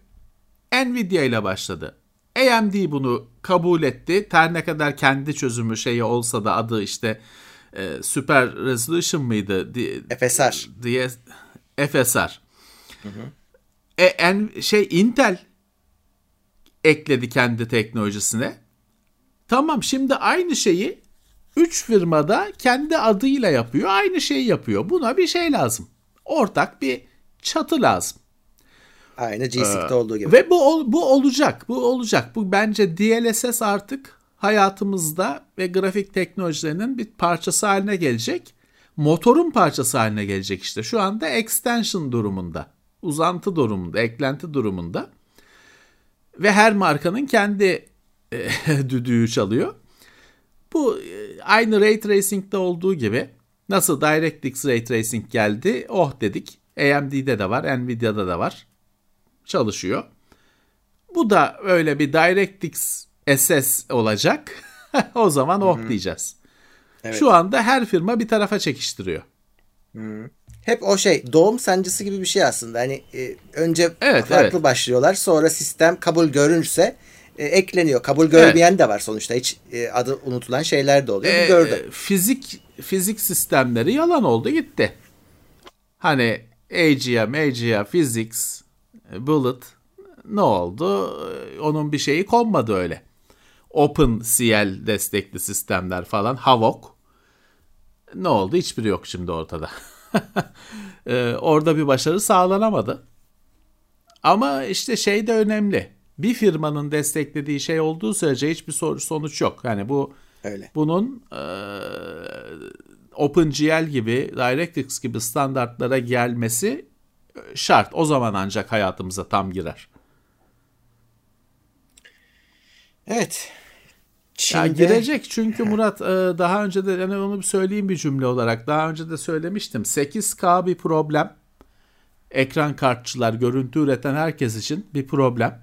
S4: Nvidia ile başladı. AMD bunu kabul etti. Her ne kadar kendi çözümü şeyi olsa da adı işte e, Super Resolution mıydı? Di-
S3: FSR.
S4: diye FSR. E, en, şey Intel ekledi kendi teknolojisine. Tamam şimdi aynı şeyi 3 firmada kendi adıyla yapıyor. Aynı şeyi yapıyor. Buna bir şey lazım. Ortak bir çatı lazım.
S3: Aynı G-Stick'te olduğu gibi.
S4: Ve bu bu olacak. Bu olacak. Bu bence DLSS artık hayatımızda ve grafik teknolojilerinin bir parçası haline gelecek. Motorun parçası haline gelecek işte. Şu anda extension durumunda. Uzantı durumunda, eklenti durumunda. Ve her markanın kendi e, (laughs) düdüğü çalıyor. Bu e, aynı Ray Tracing'de olduğu gibi nasıl DirectX Ray Tracing geldi oh dedik. AMD'de de var, Nvidia'da da var. Çalışıyor. Bu da öyle bir DirectX SS olacak. (laughs) o zaman oh diyeceğiz. Şu anda her firma bir tarafa çekiştiriyor.
S3: Hep o şey doğum sancısı gibi bir şey aslında. Hani e, önce
S4: Evet,
S3: farklı
S4: evet.
S3: başlıyorlar. Sonra sistem kabul görünürse e, ekleniyor. Kabul görmeyen de var sonuçta. Hiç e, adı unutulan şeyler de oluyor.
S4: Ee,
S3: gördüm.
S4: fizik fizik sistemleri yalan oldu gitti. Hani AGM, AGA, Physics, e, Bullet ne oldu? Ee, Onun bir şeyi konmadı öyle. OpenCL destekli sistemler falan, Havok. Ne oldu? Hiçbiri yok şimdi ortada. Ee, (laughs) Orada bir başarı sağlanamadı. Ama işte şey de önemli. Bir firmanın desteklediği şey olduğu sürece hiçbir sonuç yok. Yani bu
S3: Öyle.
S4: bunun e, OpenGL gibi, DirectX gibi standartlara gelmesi e, şart. O zaman ancak hayatımıza tam girer.
S3: Evet.
S4: Ya girecek çünkü Murat e, daha önce de yani onu bir söyleyeyim bir cümle olarak. Daha önce de söylemiştim. 8K bir problem. Ekran kartçılar, görüntü üreten herkes için bir problem.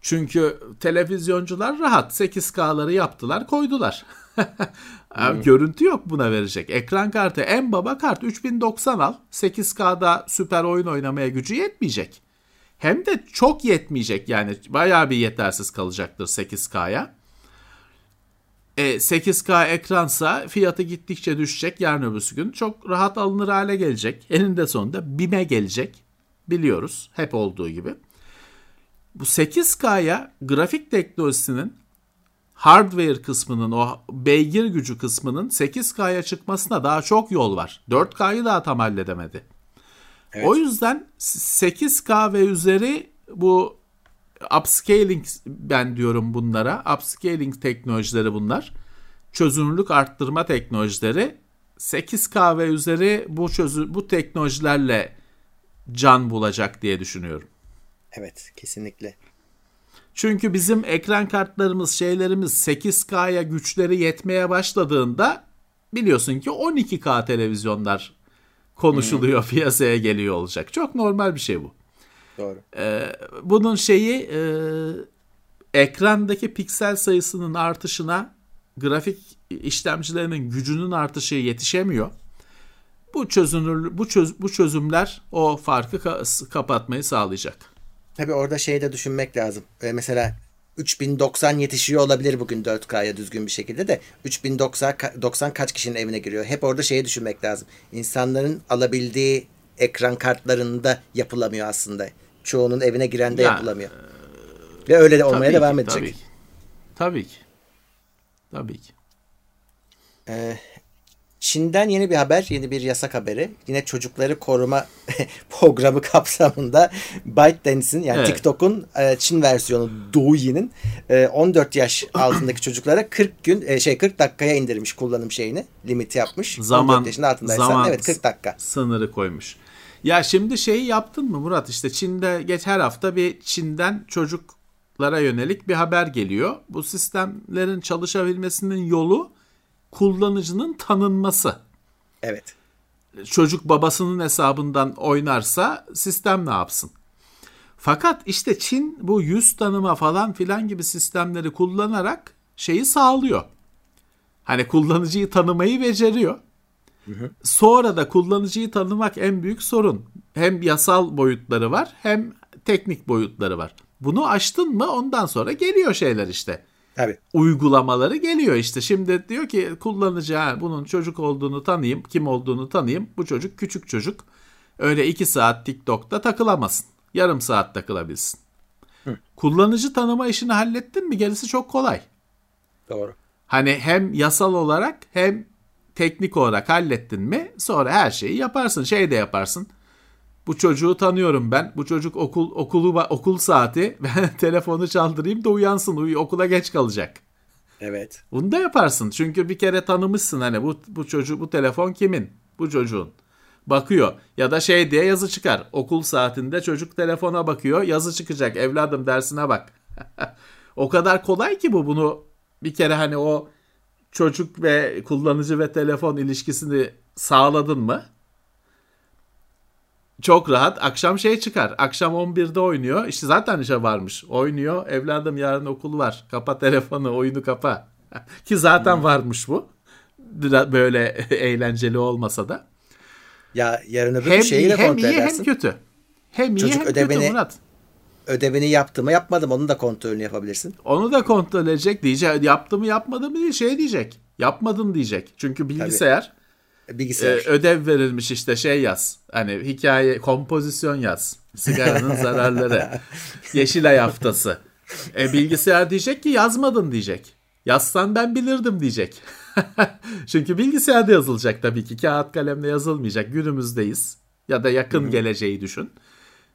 S4: Çünkü televizyoncular rahat 8K'ları yaptılar, koydular. (laughs) (laughs) Abi Görüntü yok buna verecek. Ekran kartı en baba kart 3090 al. 8K'da süper oyun oynamaya gücü yetmeyecek. Hem de çok yetmeyecek yani bayağı bir yetersiz kalacaktır 8K'ya. E, 8K ekransa fiyatı gittikçe düşecek yarın öbürsü gün. Çok rahat alınır hale gelecek. Eninde sonunda BİM'e gelecek. Biliyoruz hep olduğu gibi. Bu 8K'ya grafik teknolojisinin hardware kısmının o beygir gücü kısmının 8K'ya çıkmasına daha çok yol var. 4K'yı daha tam halledemedi. O yüzden 8K ve üzeri bu upscaling ben diyorum bunlara. Upscaling teknolojileri bunlar. Çözünürlük arttırma teknolojileri. 8K ve üzeri bu çözü bu teknolojilerle can bulacak diye düşünüyorum.
S3: Evet kesinlikle.
S4: Çünkü bizim ekran kartlarımız, şeylerimiz 8K'ya güçleri yetmeye başladığında biliyorsun ki 12K televizyonlar konuşuluyor, piyasaya geliyor olacak. Çok normal bir şey bu.
S3: Doğru.
S4: Bunun şeyi e, ekrandaki piksel sayısının artışına grafik işlemcilerinin gücünün artışı yetişemiyor. Bu çözünür bu çöz, bu çözümler o farkı ka- kapatmayı sağlayacak.
S3: Tabii orada şey de düşünmek lazım. Ee, mesela 3090 yetişiyor olabilir bugün 4K'ya düzgün bir şekilde de 3090 ka- 90 kaç kişinin evine giriyor? Hep orada şeyi düşünmek lazım. İnsanların alabildiği ekran kartlarında yapılamıyor aslında. Çoğunun evine girende
S4: Ya,
S3: yapılamıyor. Ve öyle de olmaya
S4: Tabii
S3: devam
S4: ki,
S3: edecek.
S4: Tabii ki. Tabii ki. Tabii ki.
S3: Ee, Çin'den yeni bir haber, yeni bir yasak haberi. Yine çocukları koruma (laughs) programı kapsamında ByteDance'in yani
S4: Evet.
S3: TikTok'un e, Çin versiyonu Douyi'nin e, 14 yaş (clears throat) altındaki çocuklara 40 gün e, şey 40 dakikaya indirmiş kullanım şeyini. Limiti yapmış.
S4: Zaman
S3: 14 yaşın altındaysan
S4: zaman
S3: evet 40 dakika.
S4: sınırı koymuş. Ya şimdi şeyi yaptın mı Murat? İşte Çin'de geç her hafta bir Çin'den çocuklara yönelik bir haber geliyor. Bu sistemlerin çalışabilmesinin yolu kullanıcının tanınması.
S3: Evet.
S4: Çocuk babasının hesabından oynarsa sistem ne yapsın? Fakat işte Çin bu yüz tanıma falan filan gibi sistemleri kullanarak şeyi sağlıyor. Hani kullanıcıyı tanımayı beceriyor. Sonra da kullanıcıyı tanımak en büyük sorun. Hem yasal boyutları var hem teknik boyutları var. Bunu aştın mı ondan sonra geliyor şeyler işte.
S3: Tabii.
S4: Uygulamaları geliyor işte. Şimdi diyor ki kullanıcı ha, bunun çocuk olduğunu tanıyayım, kim olduğunu tanıyayım. Bu çocuk küçük çocuk. Öyle iki saat TikTok'ta takılamasın. Yarım saat takılabilsin. Kullanıcı tanıma işini hallettin mi gerisi çok kolay.
S3: Doğru.
S4: Hani hem yasal olarak hem teknik olarak hallettin mi sonra her şeyi yaparsın. Şey de yaparsın. Bu çocuğu tanıyorum ben. Bu çocuk okul okulu okul saati. (laughs) Ben telefonu çaldırayım da uyansın. Uy, okula geç kalacak.
S3: Evet.
S4: Bunu da yaparsın. Çünkü bir kere tanımışsın hani bu bu çocuğu bu telefon kimin? Bu çocuğun. Bakıyor ya da şey diye yazı çıkar. Okul saatinde çocuk telefona bakıyor. Yazı çıkacak. Evladım dersine bak. (laughs) o kadar kolay ki bu bunu bir kere hani o çocuk ve kullanıcı ve telefon ilişkisini sağladın mı? Çok rahat. Akşam şey çıkar. Akşam 11'de oynuyor. İşte zaten işe varmış. Oynuyor. Evladım yarın okul var. Kapa telefonu, oyunu kapa. (laughs) Ki zaten varmış bu. Böyle (laughs) eğlenceli olmasa da.
S3: Ya yarın öbür
S4: Hem
S3: şeyi
S4: iyi,
S3: de
S4: hem
S3: kontrol
S4: iyi
S3: edersin.
S4: hem kötü. Hem iyi
S3: Çocuk
S4: hem
S3: ödevini-
S4: kötü Murat.
S3: Ödevini yaptım mı yapmadım onun da kontrolünü yapabilirsin.
S4: Onu da kontrol edecek diyecek. Yaptı mı yapmadı mı diye şey diyecek. Yapmadın diyecek. Çünkü bilgisayar e,
S3: Bilgisayar.
S4: ödev verilmiş işte şey yaz. Hani hikaye, kompozisyon yaz. Sigaranın zararları. (laughs) Yeşilay haftası. E, bilgisayar diyecek ki yazmadın diyecek. Yazsan ben bilirdim diyecek. (laughs) Çünkü bilgisayarda yazılacak tabii ki. Kağıt kalemle yazılmayacak. Günümüzdeyiz. Ya da yakın geleceği düşün.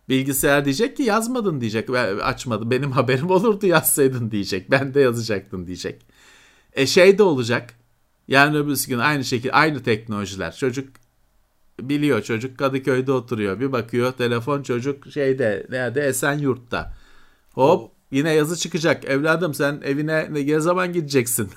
S4: Bilgisayar diyecek ki yazmadın diyecek. "Ben Açmadı. Benim (laughs) haberim olurdu yazsaydın diyecek. Ben de yazacaktın diyecek. E şey de olacak. Yani öbür gün aynı şekilde aynı teknolojiler. Çocuk biliyor çocuk Kadıköy'de oturuyor. Bir bakıyor telefon çocuk şeyde nerede Esenyurt'ta. Hop yine yazı çıkacak. Evladım sen evine ne, zaman gideceksin?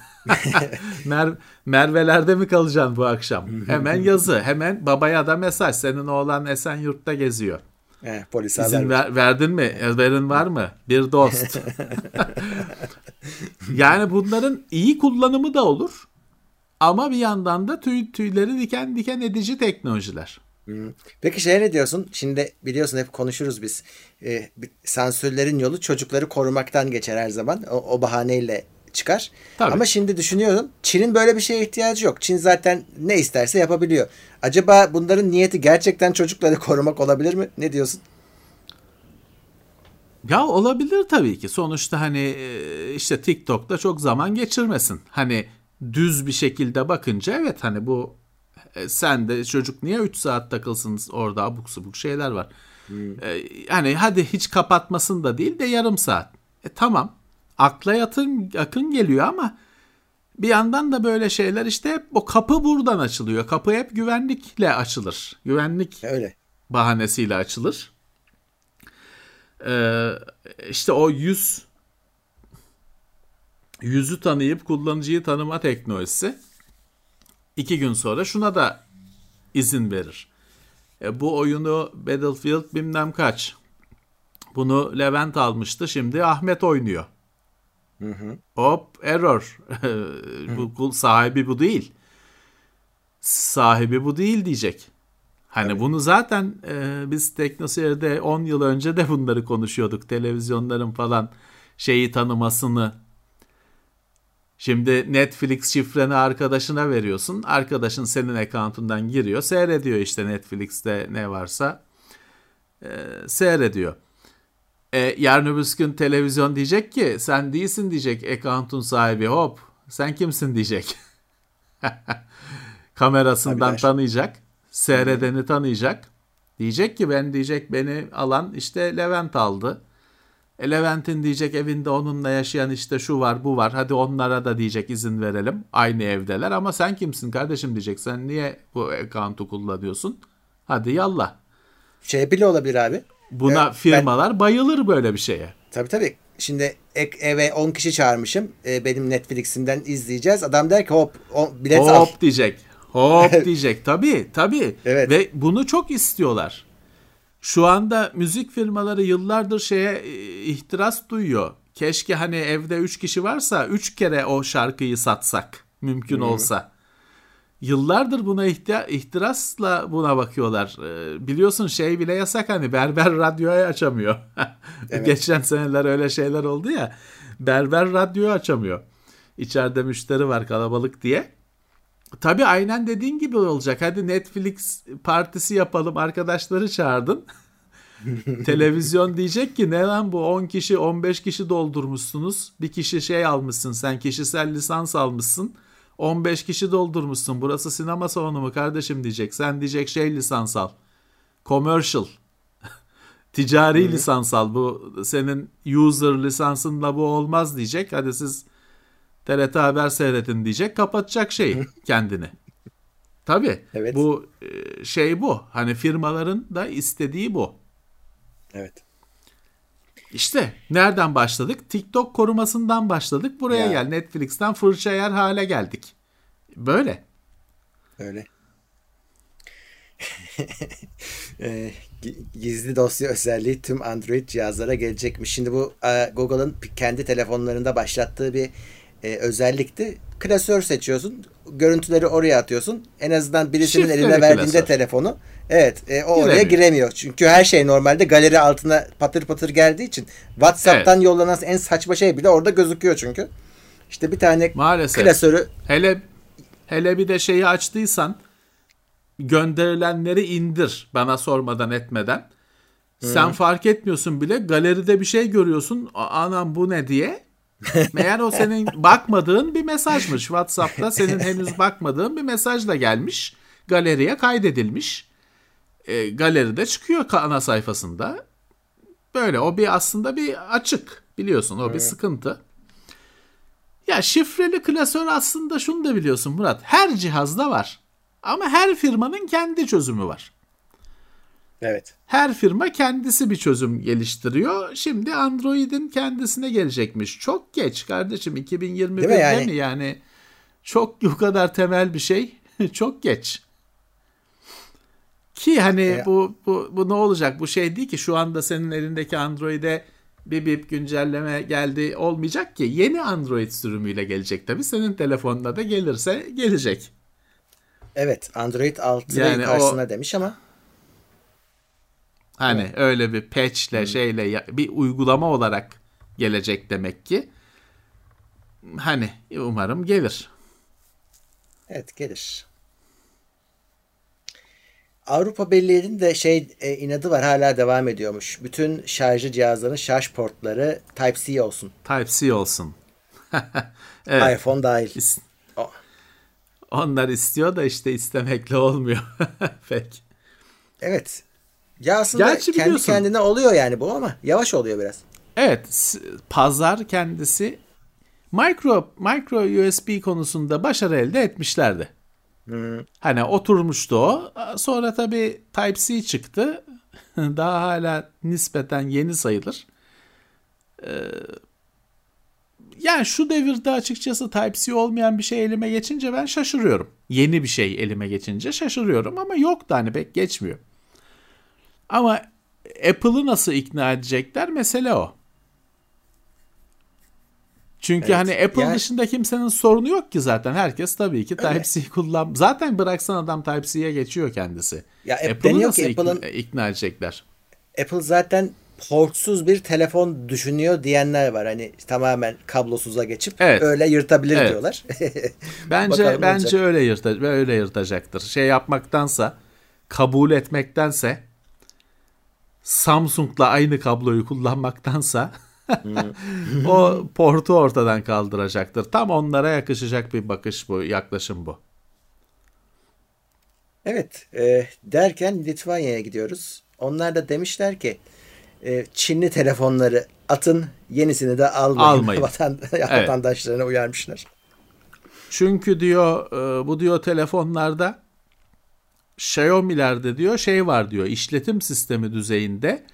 S4: (laughs) Mer Merve'lerde mi kalacaksın bu akşam? Hemen yazı. Hemen babaya da mesaj. Senin oğlan Esenyurt'ta geziyor.
S3: He, polis
S4: İzin ver- verdin mi? Haberin var mı? Bir dost. (laughs) yani bunların iyi kullanımı da olur. Ama bir yandan da tüy, tüyleri diken diken edici teknolojiler.
S3: Peki şey ne diyorsun? Şimdi biliyorsun hep konuşuruz biz. Bir- sansürlerin yolu çocukları korumaktan geçer her zaman. O, o bahaneyle çıkar.
S4: Tabii.
S3: Ama şimdi düşünüyorum. Çin'in böyle bir şeye ihtiyacı yok. Çin zaten ne isterse yapabiliyor. Acaba bunların niyeti gerçekten çocukları korumak olabilir mi? Ne diyorsun?
S4: Ya olabilir tabii ki. Sonuçta hani e, işte TikTok'ta çok zaman geçirmesin. Hani düz bir şekilde bakınca evet hani bu e, sen de çocuk niye 3 saat takılsın orada abuk subuk şeyler var. E, hani hadi hiç kapatmasın da değil de yarım saat. E tamam. Akla yatın, yakın geliyor ama bir yandan da böyle şeyler işte hep o kapı buradan açılıyor. Kapı hep güvenlikle açılır. Güvenlik
S3: Öyle.
S4: bahanesiyle açılır. Ee, işte o yüz yüzü tanıyıp kullanıcıyı tanıma teknolojisi iki gün sonra şuna da izin verir. E, bu oyunu Battlefield bilmem kaç. Bunu Levent almıştı. Şimdi Ahmet oynuyor. Hop error. (laughs) bu sahibi bu değil. Sahibi bu değil diyecek. Hani bunu zaten e, biz TeknoSeyir'de 10 yıl önce de bunları konuşuyorduk. Televizyonların falan şeyi tanımasını. Şimdi Netflix şifreni arkadaşına veriyorsun. Arkadaşın senin account'undan giriyor. Seyrediyor işte Netflix'te ne varsa. e, seyrediyor. E, yarın öbür gün televizyon diyecek ki sen değilsin diyecek account'un sahibi. Hop sen kimsin diyecek. (laughs) Kamerasından
S3: Tabii
S4: tanıyacak. Seyredeni tanıyacak. Diyecek ki ben diyecek beni alan işte Levent aldı. E Levent'in diyecek evinde onunla yaşayan işte şu var bu var. Hadi onlara da diyecek izin verelim. Aynı evdeler ama sen kimsin kardeşim diyecek. Sen niye bu account'u kullanıyorsun? Hadi yallah.
S3: Şey bile olabilir abi.
S4: Buna
S3: Evet,
S4: firmalar bayılır böyle bir şeye.
S3: Tabii tabii. Şimdi ek, eve 10 kişi çağırmışım. Ee, benim Netflix'imden izleyeceğiz. Adam der ki hop o, bilet al.
S4: Hop diyecek. Hop (laughs) diyecek. Tabii tabii.
S3: Evet.
S4: Ve bunu çok istiyorlar. Şu anda müzik firmaları yıllardır şeye e, ihtiras duyuyor. Keşke hani evde 3 kişi varsa 3 kere o şarkıyı satsak mümkün olsa. Yıllardır buna ihti- ihtirasla buna bakıyorlar. Ee, biliyorsun şey bile yasak hani berber radyoyu açamıyor. (laughs) Geçen seneler öyle şeyler oldu ya. Berber radyoyu açamıyor. İçeride müşteri var kalabalık diye. Tabii aynen dediğin gibi olacak. Hadi Netflix partisi yapalım arkadaşları çağırdın. (laughs) Televizyon diyecek ki ne lan bu 10 kişi 15 kişi doldurmuşsunuz. Bir kişi şey almışsın sen kişisel lisans almışsın. 15 kişi doldurmuşsun. Burası sinema salonu mu kardeşim diyecek. Sen diyecek şey lisans al. Commercial. (laughs) Ticari lisans al. Bu senin user lisansınla bu olmaz diyecek. Hadi siz TRT Haber seyredin diyecek. Kapatacak şeyi (laughs) kendini. Tabii.
S3: Evet.
S4: Bu e, şey bu. Hani firmaların da istediği bu.
S3: Evet.
S4: İşte nereden başladık? TikTok korumasından başladık. Buraya
S3: Ya.
S4: gel. Netflix'ten fırça yer hale geldik. Böyle.
S3: Öyle. (laughs) Gi- gizli dosya özelliği tüm Android cihazlara gelecekmiş. Şimdi bu e, Google'ın kendi telefonlarında başlattığı bir e, özellikti. Klasör seçiyorsun. Görüntüleri oraya atıyorsun. En azından birisinin
S4: Şifreli
S3: eline verdiğinde
S4: klasör.
S3: telefonu evet e, o oraya
S4: Giremiyor.
S3: giremiyor. Çünkü her şey normalde galeri altına patır patır geldiği için WhatsApp'tan yollanan en saçma şey bile orada gözüküyor çünkü. İşte bir tane
S4: Maalesef.
S3: klasörü
S4: Hele hele bir de şeyi açtıysan gönderilenleri indir bana sormadan etmeden. Sen fark etmiyorsun bile galeride bir şey görüyorsun. "A- Anam bu ne diye. Meğer o senin bakmadığın bir mesajmış. WhatsApp'ta senin henüz bakmadığın bir mesaj da gelmiş. Galeriye kaydedilmiş. E, galeride çıkıyor ana sayfasında. Böyle o bir aslında bir açık biliyorsun o bir sıkıntı. Ya şifreli klasör aslında şunu da biliyorsun Murat. Her cihazda var. Ama her firmanın kendi çözümü var.
S3: Evet.
S4: Her firma kendisi bir çözüm geliştiriyor. Şimdi Android'in kendisine gelecekmiş. Çok geç kardeşim 2021'de
S3: Değil mi yani?
S4: mi yani? Çok (laughs) bu kadar temel bir şey. (laughs) Çok geç. Ki hani
S3: E-
S4: bu, bu bu ne olacak? Bu şey değil ki şu anda senin elindeki Android'e bir bip güncelleme geldi olmayacak ki. Yeni Android sürümüyle gelecek tabii. Senin telefonuna da gelirse gelecek.
S3: Evet. Android 6
S4: Yani
S3: karşısına
S4: o-
S3: demiş ama
S4: Hani öyle bir patchle şeyle ya- bir uygulama olarak gelecek demek ki. Hani umarım gelir.
S3: Evet gelir. Avrupa Birliği'nin de şey e, inadı var hala devam ediyormuş. Bütün şarjı cihazların şarj portları Type-C olsun.
S4: Type-C olsun. (laughs) evet.
S3: iPhone dahil.
S4: is-
S3: O-
S4: Onlar istiyor da işte istemekle olmuyor. (laughs) Pek.
S3: Evet. Ya aslında
S4: Gerçi
S3: kendi
S4: biliyorsun-
S3: kendine oluyor yani bu ama yavaş oluyor biraz.
S4: Evet, pazar kendisi micro micro USB konusunda başarı elde etmişlerdi. Hani oturmuştu o. Sonra tabii Type-C çıktı. (laughs) Daha hala nispeten yeni sayılır. Ee, yani şu devirde açıkçası Type-C olmayan bir şey elime geçince ben şaşırıyorum. Yeni bir şey elime geçince şaşırıyorum ama yok da hani pek geçmiyor. Ama Apple'ı nasıl ikna edecekler mesele o. Çünkü
S3: Evet,
S4: hani Apple
S3: yani-
S4: dışında kimsenin sorunu yok ki zaten. Herkes tabii ki. Type-C kullan. Zaten bıraksan adam Type-C'ye geçiyor kendisi.
S3: Ya App
S4: Apple'ı nasıl
S3: ki
S4: ikna,
S3: Apple'ın-
S4: ikna edecekler?
S3: Apple zaten portsuz bir telefon düşünüyor diyenler var. Hani tamamen kablosuza geçip
S4: Evet.
S3: öyle yırtabilir
S4: Evet.
S3: diyorlar. (laughs)
S4: Bence
S3: Bakalım
S4: bence
S3: olacak.
S4: öyle yırta öyle yırtacaktır. Şey yapmaktansa kabul etmektense Samsung'la aynı kabloyu kullanmaktansa (laughs) o portu ortadan kaldıracaktır. Tam onlara yakışacak bir bakış bu, yaklaşım bu.
S3: Evet, e, derken Litvanya'ya gidiyoruz. Onlar da demişler ki e, Çinli telefonları atın, yenisini de almayın.
S4: Almayın. (laughs)
S3: Vatan, (laughs) vatandaşlarına uyarmışlar.
S4: Çünkü diyor e, bu diyor telefonlarda Xiaomi'lerde diyor şey var diyor işletim sistemi düzeyinde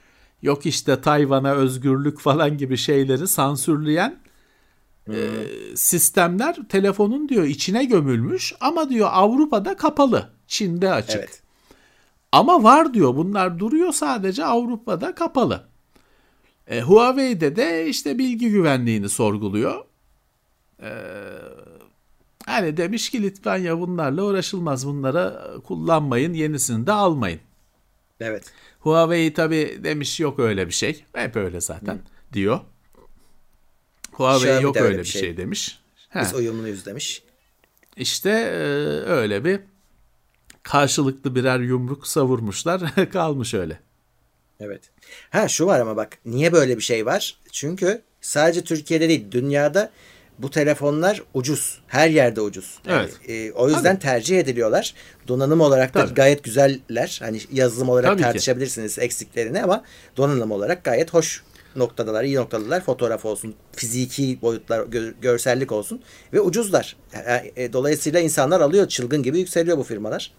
S4: yok işte Tayvan'a özgürlük falan gibi şeyleri sansürleyen e, sistemler telefonun diyor içine gömülmüş ama diyor Avrupa'da kapalı Çin'de açık.
S3: Evet.
S4: Ama var diyor bunlar duruyor sadece Avrupa'da kapalı. E, Huawei'de de işte bilgi güvenliğini sorguluyor. E, hani demiş ki Litvanya bunlarla uğraşılmaz bunlara kullanmayın yenisini de almayın.
S3: Evet.
S4: Huawei tabi demiş yok öyle bir şey. Hep öyle zaten diyor. Huawei
S3: Xiaomi
S4: yok öyle bir şey, demiş. He.
S3: Biz uyumluyuz demiş.
S4: İşte e, öyle bir karşılıklı birer yumruk savurmuşlar (laughs) kalmış öyle.
S3: Evet. Ha şu var ama bak niye böyle bir şey var? Çünkü sadece Türkiye'de değil dünyada bu telefonlar ucuz. Her yerde ucuz. Yani,
S4: Evet.
S3: e, o yüzden tercih ediliyorlar. Donanım olarak da
S4: Tabii.
S3: gayet güzeller. Hani yazılım olarak
S4: Tabii ki.
S3: tartışabilirsiniz eksiklerini ama donanım olarak gayet hoş noktadalar, iyi noktadalar. Fotoğraf olsun, fiziki boyutlar, gö- görsellik olsun ve ucuzlar. E, e, dolayısıyla insanlar alıyor, çılgın gibi yükseliyor bu firmalar.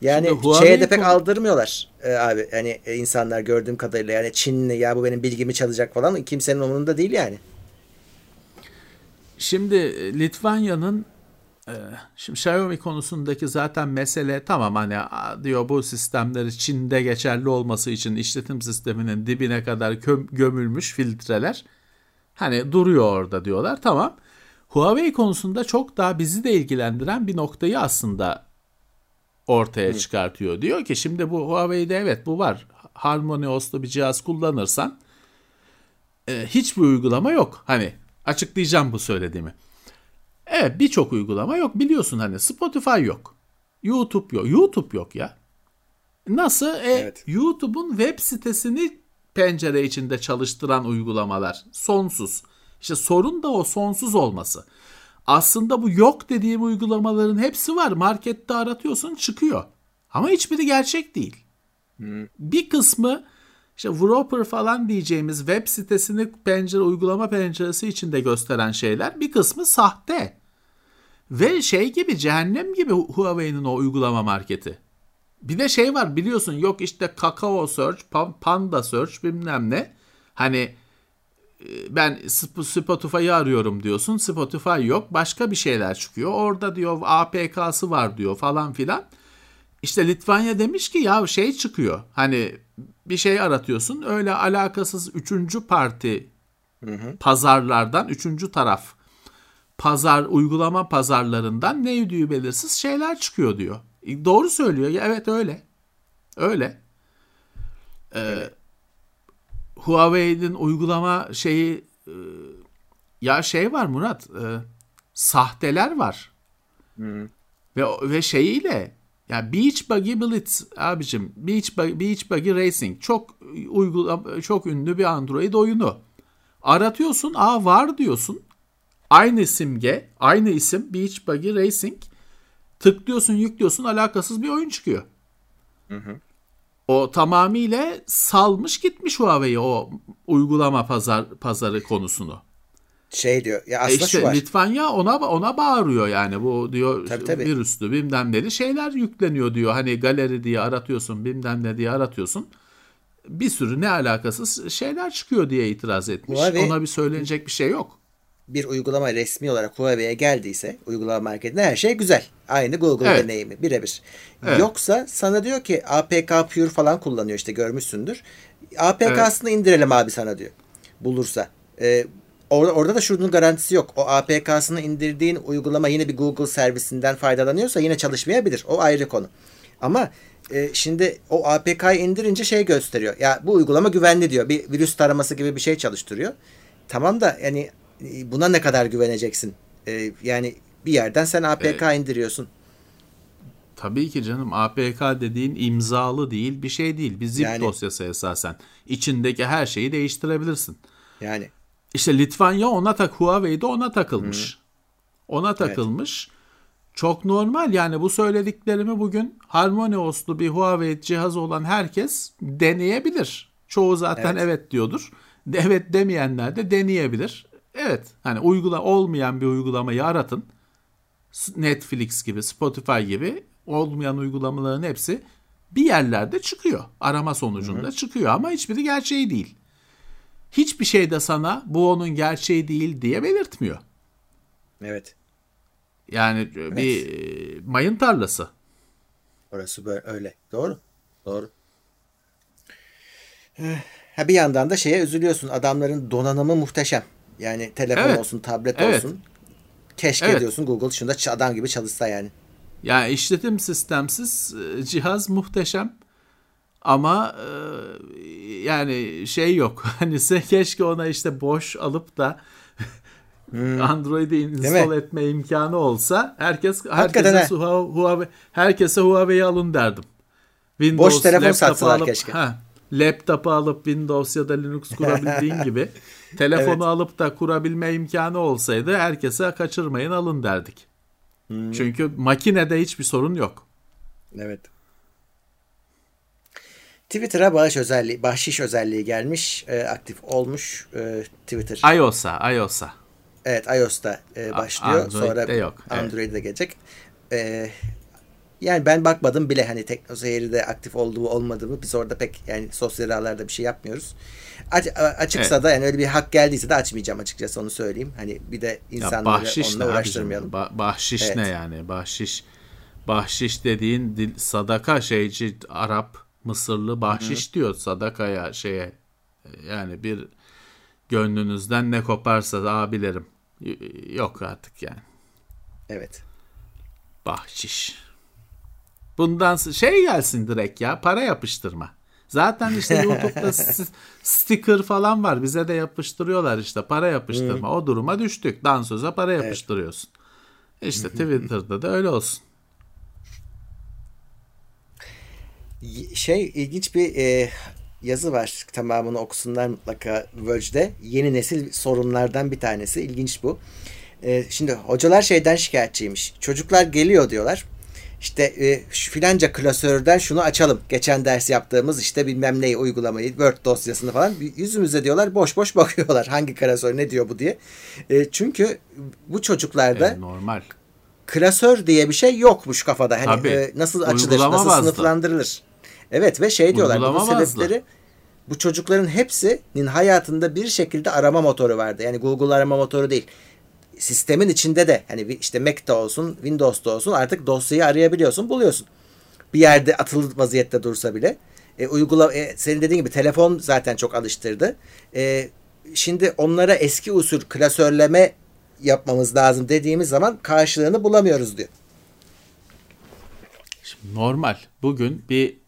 S3: Yani şeye de pek
S4: konu-
S3: aldırmıyorlar e, abi. Hani e, insanlar gördüğüm kadarıyla yani Çinli ya bu benim bilgimi çalacak falan kimsenin umurunda değil yani.
S4: Şimdi e, Litvanya'nın e, şimdi Xiaomi konusundaki zaten mesele tamam hani diyor bu sistemleri Çin'de geçerli olması için işletim sisteminin dibine kadar gömülmüş filtreler hani duruyor orada diyorlar tamam. Huawei konusunda çok daha bizi de ilgilendiren bir noktayı aslında ortaya çıkartıyor. Diyor ki şimdi bu Huawei'de evet bu var. Harmony OS'lu bir cihaz kullanırsan e, hiçbir uygulama yok. Hani açıklayacağım bu söylediğimi. Evet birçok uygulama yok. Biliyorsun hani Spotify yok. YouTube yok. YouTube yok ya. Nasıl? E,
S3: Evet.
S4: YouTube'un web sitesini pencere içinde çalıştıran uygulamalar. Sonsuz. İşte sorun da o sonsuz olması. Aslında bu yok dediğim uygulamaların hepsi var. Markette aratıyorsun çıkıyor. Ama hiçbiri gerçek değil. Bir kısmı işte Wrapper falan diyeceğimiz web sitesini pencere uygulama penceresi içinde gösteren şeyler bir kısmı sahte. Ve şey gibi cehennem gibi Huawei'nin o uygulama marketi. Bir de şey var biliyorsun yok işte Kakao Search, Pa- Panda Search bilmem ne. Hani e, ben Sp- Spotify'ı arıyorum diyorsun. Spotify yok. Başka bir şeyler çıkıyor. Orada diyor APK'sı var diyor falan filan. İşte Litvanya demiş ki ya şey çıkıyor. Hani bir şey aratıyorsun. Öyle alakasız üçüncü parti pazarlardan, üçüncü taraf pazar uygulama pazarlarından ne ödüğü belirsiz şeyler çıkıyor diyor. E, doğru söylüyor. Ya, evet öyle. Öyle. Ee, Huawei'nin uygulama şeyi e, ya şey var Murat e, sahteler var. Ve ve şeyiyle ya Beach Buggy Blitz abicim Beach Buggy, Beach Buggy Racing çok uygulama çok ünlü bir Android oyunu. Aratıyorsun, aa var diyorsun. Aynı simge, aynı isim Beach Buggy Racing. Tıklıyorsun, yüklüyorsun, alakasız bir oyun çıkıyor. O tamamıyla salmış gitmiş Huawei o uygulama pazar pazarı konusunu.
S3: Şey diyor ya
S4: E
S3: aslında
S4: işte
S3: şu var.
S4: Litvanya ona ona bağırıyor yani bu diyor
S3: Tabii, tabii.
S4: virüslü bilmem neli şeyler yükleniyor diyor. Hani galeri diye aratıyorsun bilmem ne diye aratıyorsun. Bir sürü ne alakasız şeyler çıkıyor diye itiraz etmiş.
S3: Huawei-
S4: Ona bir söylenecek bir şey yok.
S3: bir uygulama resmi olarak Huawei'ye geldiyse uygulama marketinde her şey güzel. Aynı Google
S4: Evet.
S3: deneyimi birebir.
S4: Evet.
S3: Yoksa sana diyor ki APK Pure falan kullanıyor işte görmüşsündür. APK'sını indirelim abi sana diyor. Bulursa. Ee, orada, orada da şunun garantisi yok. O APK'sını indirdiğin uygulama yine bir Google servisinden faydalanıyorsa yine çalışmayabilir. O ayrı konu. Ama e, şimdi o APK'yı indirince şey gösteriyor. Ya bu uygulama güvenli diyor. Bir virüs taraması gibi bir şey çalıştırıyor. Tamam da yani e, buna ne kadar güveneceksin? E, yani bir yerden sen APK indiriyorsun.
S4: Tabii ki canım APK dediğin imzalı değil bir şey değil. Bir zip
S3: Yani-
S4: dosyası esasen. İçindeki her şeyi değiştirebilirsin.
S3: Yani
S4: İşte Litvanya ona tak Huawei'de ona takılmış. Ona takılmış. Çok normal yani bu söylediklerimi bugün Harmony OS'lu bir Huawei cihazı olan herkes deneyebilir. Çoğu zaten
S3: Evet.
S4: evet, diyordur. Evet demeyenler de deneyebilir. Evet hani uygula olmayan bir uygulamayı aratın. Netflix gibi, Spotify gibi olmayan uygulamaların hepsi bir yerlerde çıkıyor. Arama sonucunda çıkıyor ama hiçbiri gerçeği değil. Hiçbir şey de sana bu onun gerçeği değil diye belirtmiyor.
S3: evet.
S4: Yani bir e, mayın tarlası.
S3: Orası böyle öyle. Doğru. Doğru. Eh, Ha bir yandan da şeye üzülüyorsun. Adamların donanımı muhteşem. Yani telefon
S4: Evet.
S3: olsun, tablet
S4: Evet.
S3: olsun. Keşke
S4: Evet.
S3: diyorsun Google şunda adam gibi çalışsa yani.
S4: Ya işletim sistemsiz e, cihaz muhteşem. Ama e, yani şey yok. (laughs) Hani keşke ona işte boş alıp da (laughs) Android'i install etme imkanı olsa herkes
S3: Hakikaten
S4: herkese
S3: ha.
S4: Huawei, Huawei herkese Huawei'yi alın derdim. Windows
S3: Boş telefon satsalar
S4: alıp,
S3: keşke.
S4: Ha, laptopu alıp Windows ya da Linux (laughs) kurabildiğin gibi telefonu
S3: Evet.
S4: alıp da kurabilme imkanı olsaydı herkese kaçırmayın alın derdik.
S3: Hmm.
S4: Çünkü makinede hiçbir sorun yok.
S3: Evet. Twitter'a bağış özelliği, bahşiş özelliği gelmiş, e, aktif olmuş e, Twitter.
S4: iOS'a, iOS'a.
S3: Evet iOS'ta e, başlıyor.
S4: Android'de
S3: Sonra
S4: yok, evet.
S3: Android'de gelecek. E, yani ben bakmadım bile hani TeknoSeyir'de aktif olduğu olmadığı mı biz orada pek yani sosyal ağlarda bir şey yapmıyoruz. Aç, açıksa
S4: Evet.
S3: da yani öyle bir hak geldiyse de açmayacağım açıkçası onu söyleyeyim. Hani bir de
S4: Ya
S3: insanları
S4: bahşiş
S3: onunla
S4: ne
S3: uğraştırmayalım.
S4: abicim? Ba- bahşiş
S3: Evet.
S4: ne yani? Bahşiş bahşiş dediğin dil, sadaka şeyci Arap Mısırlı bahşiş diyor sadakaya şeye yani bir gönlünüzden ne koparsa abilerim yok artık yani
S3: Evet.
S4: bahşiş. Bundan şey gelsin direkt ya para yapıştırma. Zaten işte YouTube'da (laughs) sticker falan var. Bize de yapıştırıyorlar işte para yapıştırma. O duruma düştük. Dansöze para yapıştırıyorsun. İşte Twitter'da da öyle olsun.
S3: Şey ilginç bir e, yazı var. Tamamını okusunlar mutlaka Verge'de. Yeni nesil sorunlardan bir tanesi. İlginç bu. E, şimdi hocalar şeyden şikayetçiymiş. Çocuklar geliyor diyorlar. İşte e, şu filanca klasörden şunu açalım. Geçen ders yaptığımız işte bilmem neyi uygulamayı, Word dosyasını falan yüzümüze diyorlar boş boş (laughs) bakıyorlar. Hangi klasör ne diyor bu diye. E, çünkü bu çocuklarda
S4: Evet, normal.
S3: klasör diye bir şey yokmuş kafada. Hani
S4: Tabii.
S3: e, nasıl açılır, nasıl
S4: bazlı.
S3: sınıflandırılır. Evet ve şey diyorlar bunun sebepleri bu çocukların hepsinin hayatında bir şekilde arama motoru vardı. Yani Google arama motoru değil. Sistemin içinde de hani işte Mac'te olsun, Windows'ta olsun artık dosyayı arayabiliyorsun, buluyorsun. Bir yerde atılı vaziyette dursa bile. E, uygula e, senin dediğin gibi telefon zaten çok alıştırdı. E, şimdi onlara eski usul klasörleme yapmamız lazım dediğimiz zaman karşılığını bulamıyoruz diyor.
S4: Şimdi normal. Bugün bir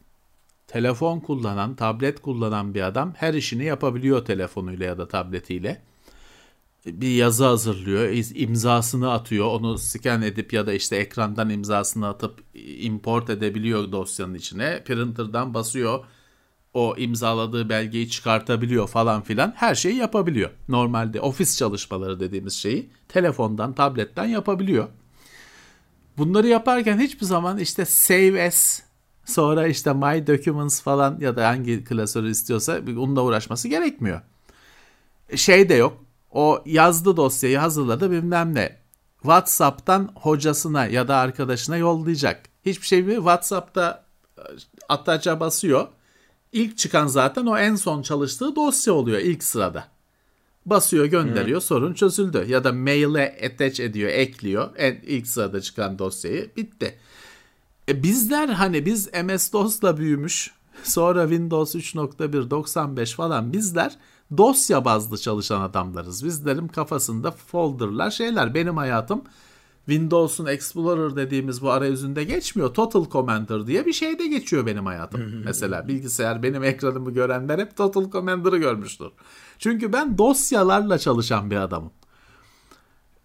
S4: telefon kullanan, tablet kullanan bir adam her işini yapabiliyor telefonuyla ya da tabletiyle. Bir yazı hazırlıyor, imzasını atıyor, onu scan edip ya da işte ekrandan imzasını atıp import edebiliyor dosyanın içine. Printer'dan basıyor, o imzaladığı belgeyi çıkartabiliyor falan filan. Her şeyi yapabiliyor. Normalde ofis çalışmaları dediğimiz şeyi telefondan, tabletten yapabiliyor. Bunları yaparken hiçbir zaman işte save as sonra işte my documents falan ya da hangi klasörü istiyorsa onunla uğraşması gerekmiyor. Şey de yok. O yazdı dosyayı hazırladı bilmem ne. WhatsApp'tan hocasına ya da arkadaşına yollayacak. Hiçbir şey mi? WhatsApp'ta e, ataca basıyor. İlk çıkan zaten o en son çalıştığı dosya oluyor ilk sırada. Basıyor gönderiyor sorun çözüldü. Ya da maile attach ediyor ekliyor en ilk sırada çıkan dosyayı bitti. E bizler hani biz MS-DOS'la büyümüş (laughs) sonra Windows 3.1 95 falan bizler dosya bazlı çalışan adamlarız. Bizlerin kafasında folderlar şeyler benim hayatım Windows'un Explorer dediğimiz bu arayüzünde geçmiyor. Total Commander diye bir şeyde geçiyor benim hayatım. (laughs) Mesela bilgisayar benim ekranımı görenler hep Total Commander'ı görmüştür. Çünkü ben dosyalarla çalışan bir adamım.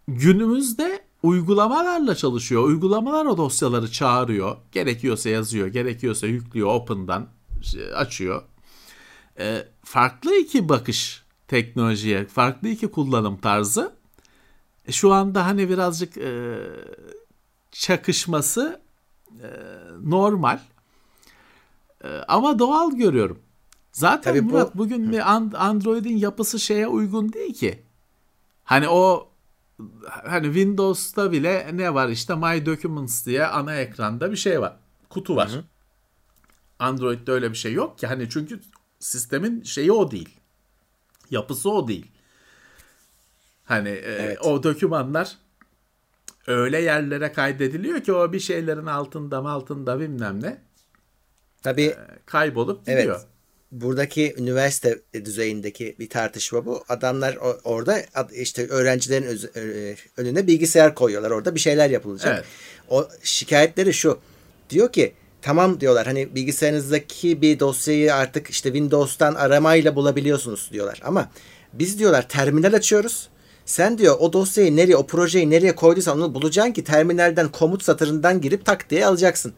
S4: Günümüzde uygulamalarla çalışıyor. Uygulamalar o dosyaları çağırıyor. Gerekiyorsa yazıyor, gerekiyorsa yüklüyor Open'dan şey, açıyor. Ee, farklı iki bakış teknolojiye, farklı iki kullanım tarzı. E, Şu anda hani birazcık e, çakışması e, normal. E, ama doğal görüyorum. Zaten
S3: Tabii bu-
S4: Murat bugün bir An- Android'in yapısı şeye uygun değil ki. Hani o hani Windows'ta bile ne var işte My Documents diye ana ekranda bir şey var. Kutu var. Android'de öyle bir şey yok ki. Hani çünkü sistemin şeyi o değil. Yapısı o değil. Hani e, o dokümanlar öyle yerlere kaydediliyor ki o bir şeylerin altında mı altında bilmem ne.
S3: Tabii
S4: kaybolup
S3: Evet. Buradaki üniversite düzeyindeki bir tartışma bu. Adamlar orada ad- işte öğrencilerin ö- önüne bilgisayar koyuyorlar. Orada bir şeyler yapılacak.
S4: Evet.
S3: O şikayetleri şu. Diyor ki tamam diyorlar hani bilgisayarınızdaki bir dosyayı artık işte Windows'tan aramayla bulabiliyorsunuz diyorlar. Ama biz diyorlar terminal açıyoruz. Sen diyor o dosyayı nereye, o projeyi nereye koyduysan onu bulacaksın ki terminalden komut satırından girip tak diye alacaksın.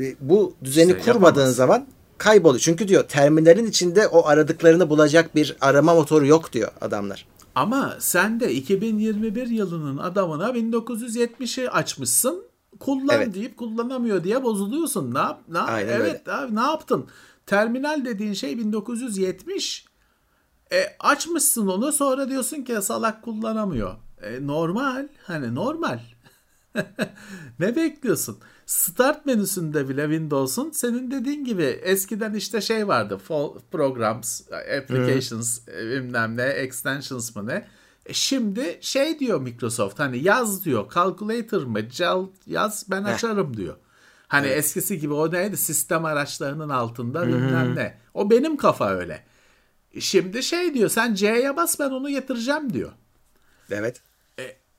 S3: E, Bu düzeni
S4: İşte
S3: kurmadığın
S4: yapamaz.
S3: zaman kayboluyor. Çünkü diyor terminalin içinde o aradıklarını bulacak bir arama motoru yok diyor adamlar.
S4: Ama sen de 2021 yılının adamına 1970'i açmışsın. Kullan
S3: Evet.
S4: deyip kullanamıyor diye bozuluyorsun. Ne yap? Ne yap-
S3: Aynen
S4: evet abi ne yaptın? Terminal dediğin şey 1970. E, açmışsın onu sonra diyorsun ki salak kullanamıyor. E, normal. Hani normal. (laughs) ne bekliyorsun? Start menüsünde bile Windows'un senin dediğin gibi eskiden işte şey vardı. Programs, applications, e, bilmem ne, extensions mı ne. E şimdi şey diyor Microsoft hani yaz diyor. Calculator mı? Gel yaz ben açarım diyor. Hani eskisi gibi o neydi? Sistem araçlarının altında bilmem ne. O benim kafa öyle. Şimdi şey diyor sen C'ye bas ben onu getireceğim diyor.
S3: Evet.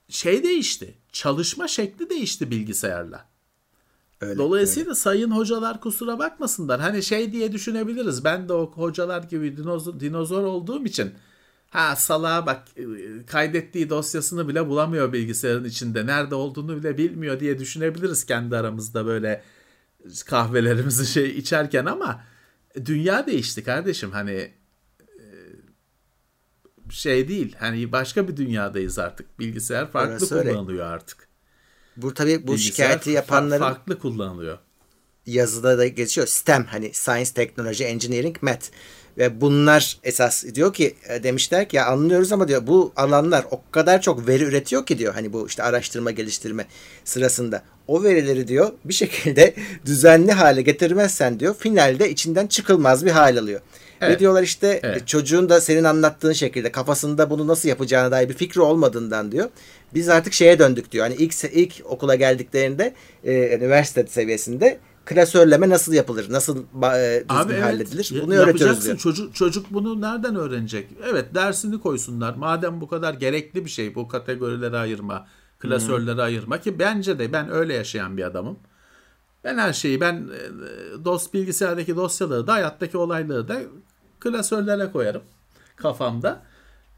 S4: Şey değişti. Çalışma şekli değişti bilgisayarla.
S3: Öyle.
S4: Dolayısıyla sayın hocalar kusura bakmasınlar. Hani şey diye düşünebiliriz. Ben de o hocalar gibi dinozor, dinozor olduğum için ha salağa bak e, kaydettiği dosyasını bile bulamıyor bilgisayarın içinde. Nerede olduğunu bile bilmiyor diye düşünebiliriz kendi aramızda böyle kahvelerimizi şey içerken ama dünya değişti kardeşim. Hani e, şey değil. Hani başka bir dünyadayız artık. Bilgisayar farklı
S3: Orası öyle.
S4: kullanılıyor artık.
S3: Bu tabii bu
S4: Bilgisayar
S3: şikayeti yapanların
S4: farklı kullanılıyor.
S3: yazıda da geçiyor. STEM hani Science, Technology, Engineering, Math. Ve bunlar esas diyor ki e, demişler ki ya anlıyoruz ama diyor bu alanlar o kadar çok veri üretiyor ki diyor hani bu işte araştırma geliştirme sırasında. O verileri diyor bir şekilde (laughs) düzenli hale getirmezsen diyor finalde içinden çıkılmaz bir hal alıyor. Ve
S4: Evet.
S3: diyorlar işte
S4: Evet.
S3: e, çocuğun da senin anlattığın şekilde kafasında bunu nasıl yapacağına dair bir fikri olmadığından diyor. Biz artık şeye döndük diyor. Hani ilk ilk okula geldiklerinde e, üniversite seviyesinde klasörleme nasıl yapılır? Nasıl e, düzgün
S4: Abi evet,
S3: halledilir?
S4: ya-
S3: Bunu öğretiyoruz diyor.
S4: Çocuk, çocuk bunu nereden öğrenecek? Evet dersini koysunlar. Madem bu kadar gerekli bir şey bu kategorilere ayırma, klasörlere ayırma ki bence de ben öyle yaşayan bir adamım. Ben her şeyi ben e, dost bilgisayardaki dosyaları da hayattaki olayları da klasörlere koyarım kafamda.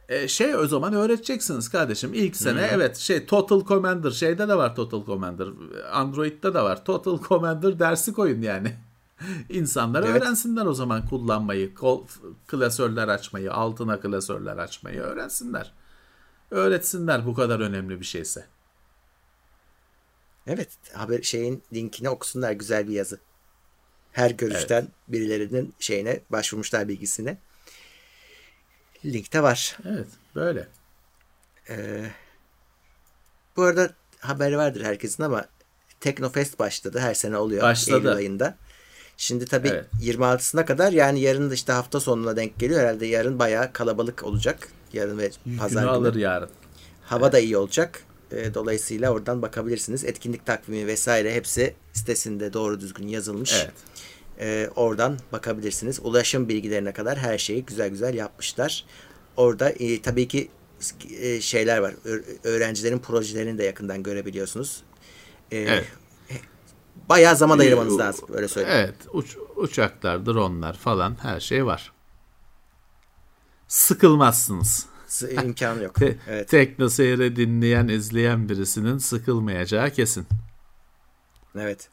S4: E, şey o zaman öğreteceksiniz kardeşim. İlk sene evet şey Total Commander şeyde de var Total Commander. Android'de de var. Total Commander dersi koyun yani. (laughs) İnsanlar
S3: Evet.
S4: öğrensinler o zaman kullanmayı, kol, klasörler açmayı, altına klasörler açmayı öğrensinler. Öğretsinler bu kadar önemli bir şeyse.
S3: Evet, haber şeyin linkini okusunlar güzel bir yazı. Her görüşten birilerinin şeyine başvurmuşlar bilgisine. Linkte var.
S4: Evet, böyle.
S3: Bu arada haberi vardır herkesin ama Teknofest başladı. Her sene oluyor.
S4: Başladı.
S3: Eylül ayında. Şimdi tabii
S4: Evet.
S3: 26'sına kadar yani yarın işte hafta sonuna denk geliyor. Herhalde yarın bayağı kalabalık olacak. Yarın ve pazar
S4: Günü alır yarın.
S3: Hava da iyi olacak. E, Dolayısıyla oradan bakabilirsiniz. Etkinlik takvimi vesaire hepsi sitesinde doğru düzgün yazılmış.
S4: Evet.
S3: E, oradan bakabilirsiniz. Ulaşım bilgilerine kadar her şeyi güzel güzel yapmışlar. Orada e, tabii ki e, şeyler var. Ö- öğrencilerin projelerini de yakından görebiliyorsunuz. E,
S4: Evet.
S3: Bayağı zaman ayırmanız lazım. Öyle söyleyeyim.
S4: Evet, uç, uçaklar, dronlar falan her şey var. Sıkılmazsınız.
S3: S- imkanı yok. (laughs)
S4: Te-
S3: evet.
S4: Tekno seyri dinleyen, izleyen birisinin sıkılmayacağı kesin.
S3: Evet.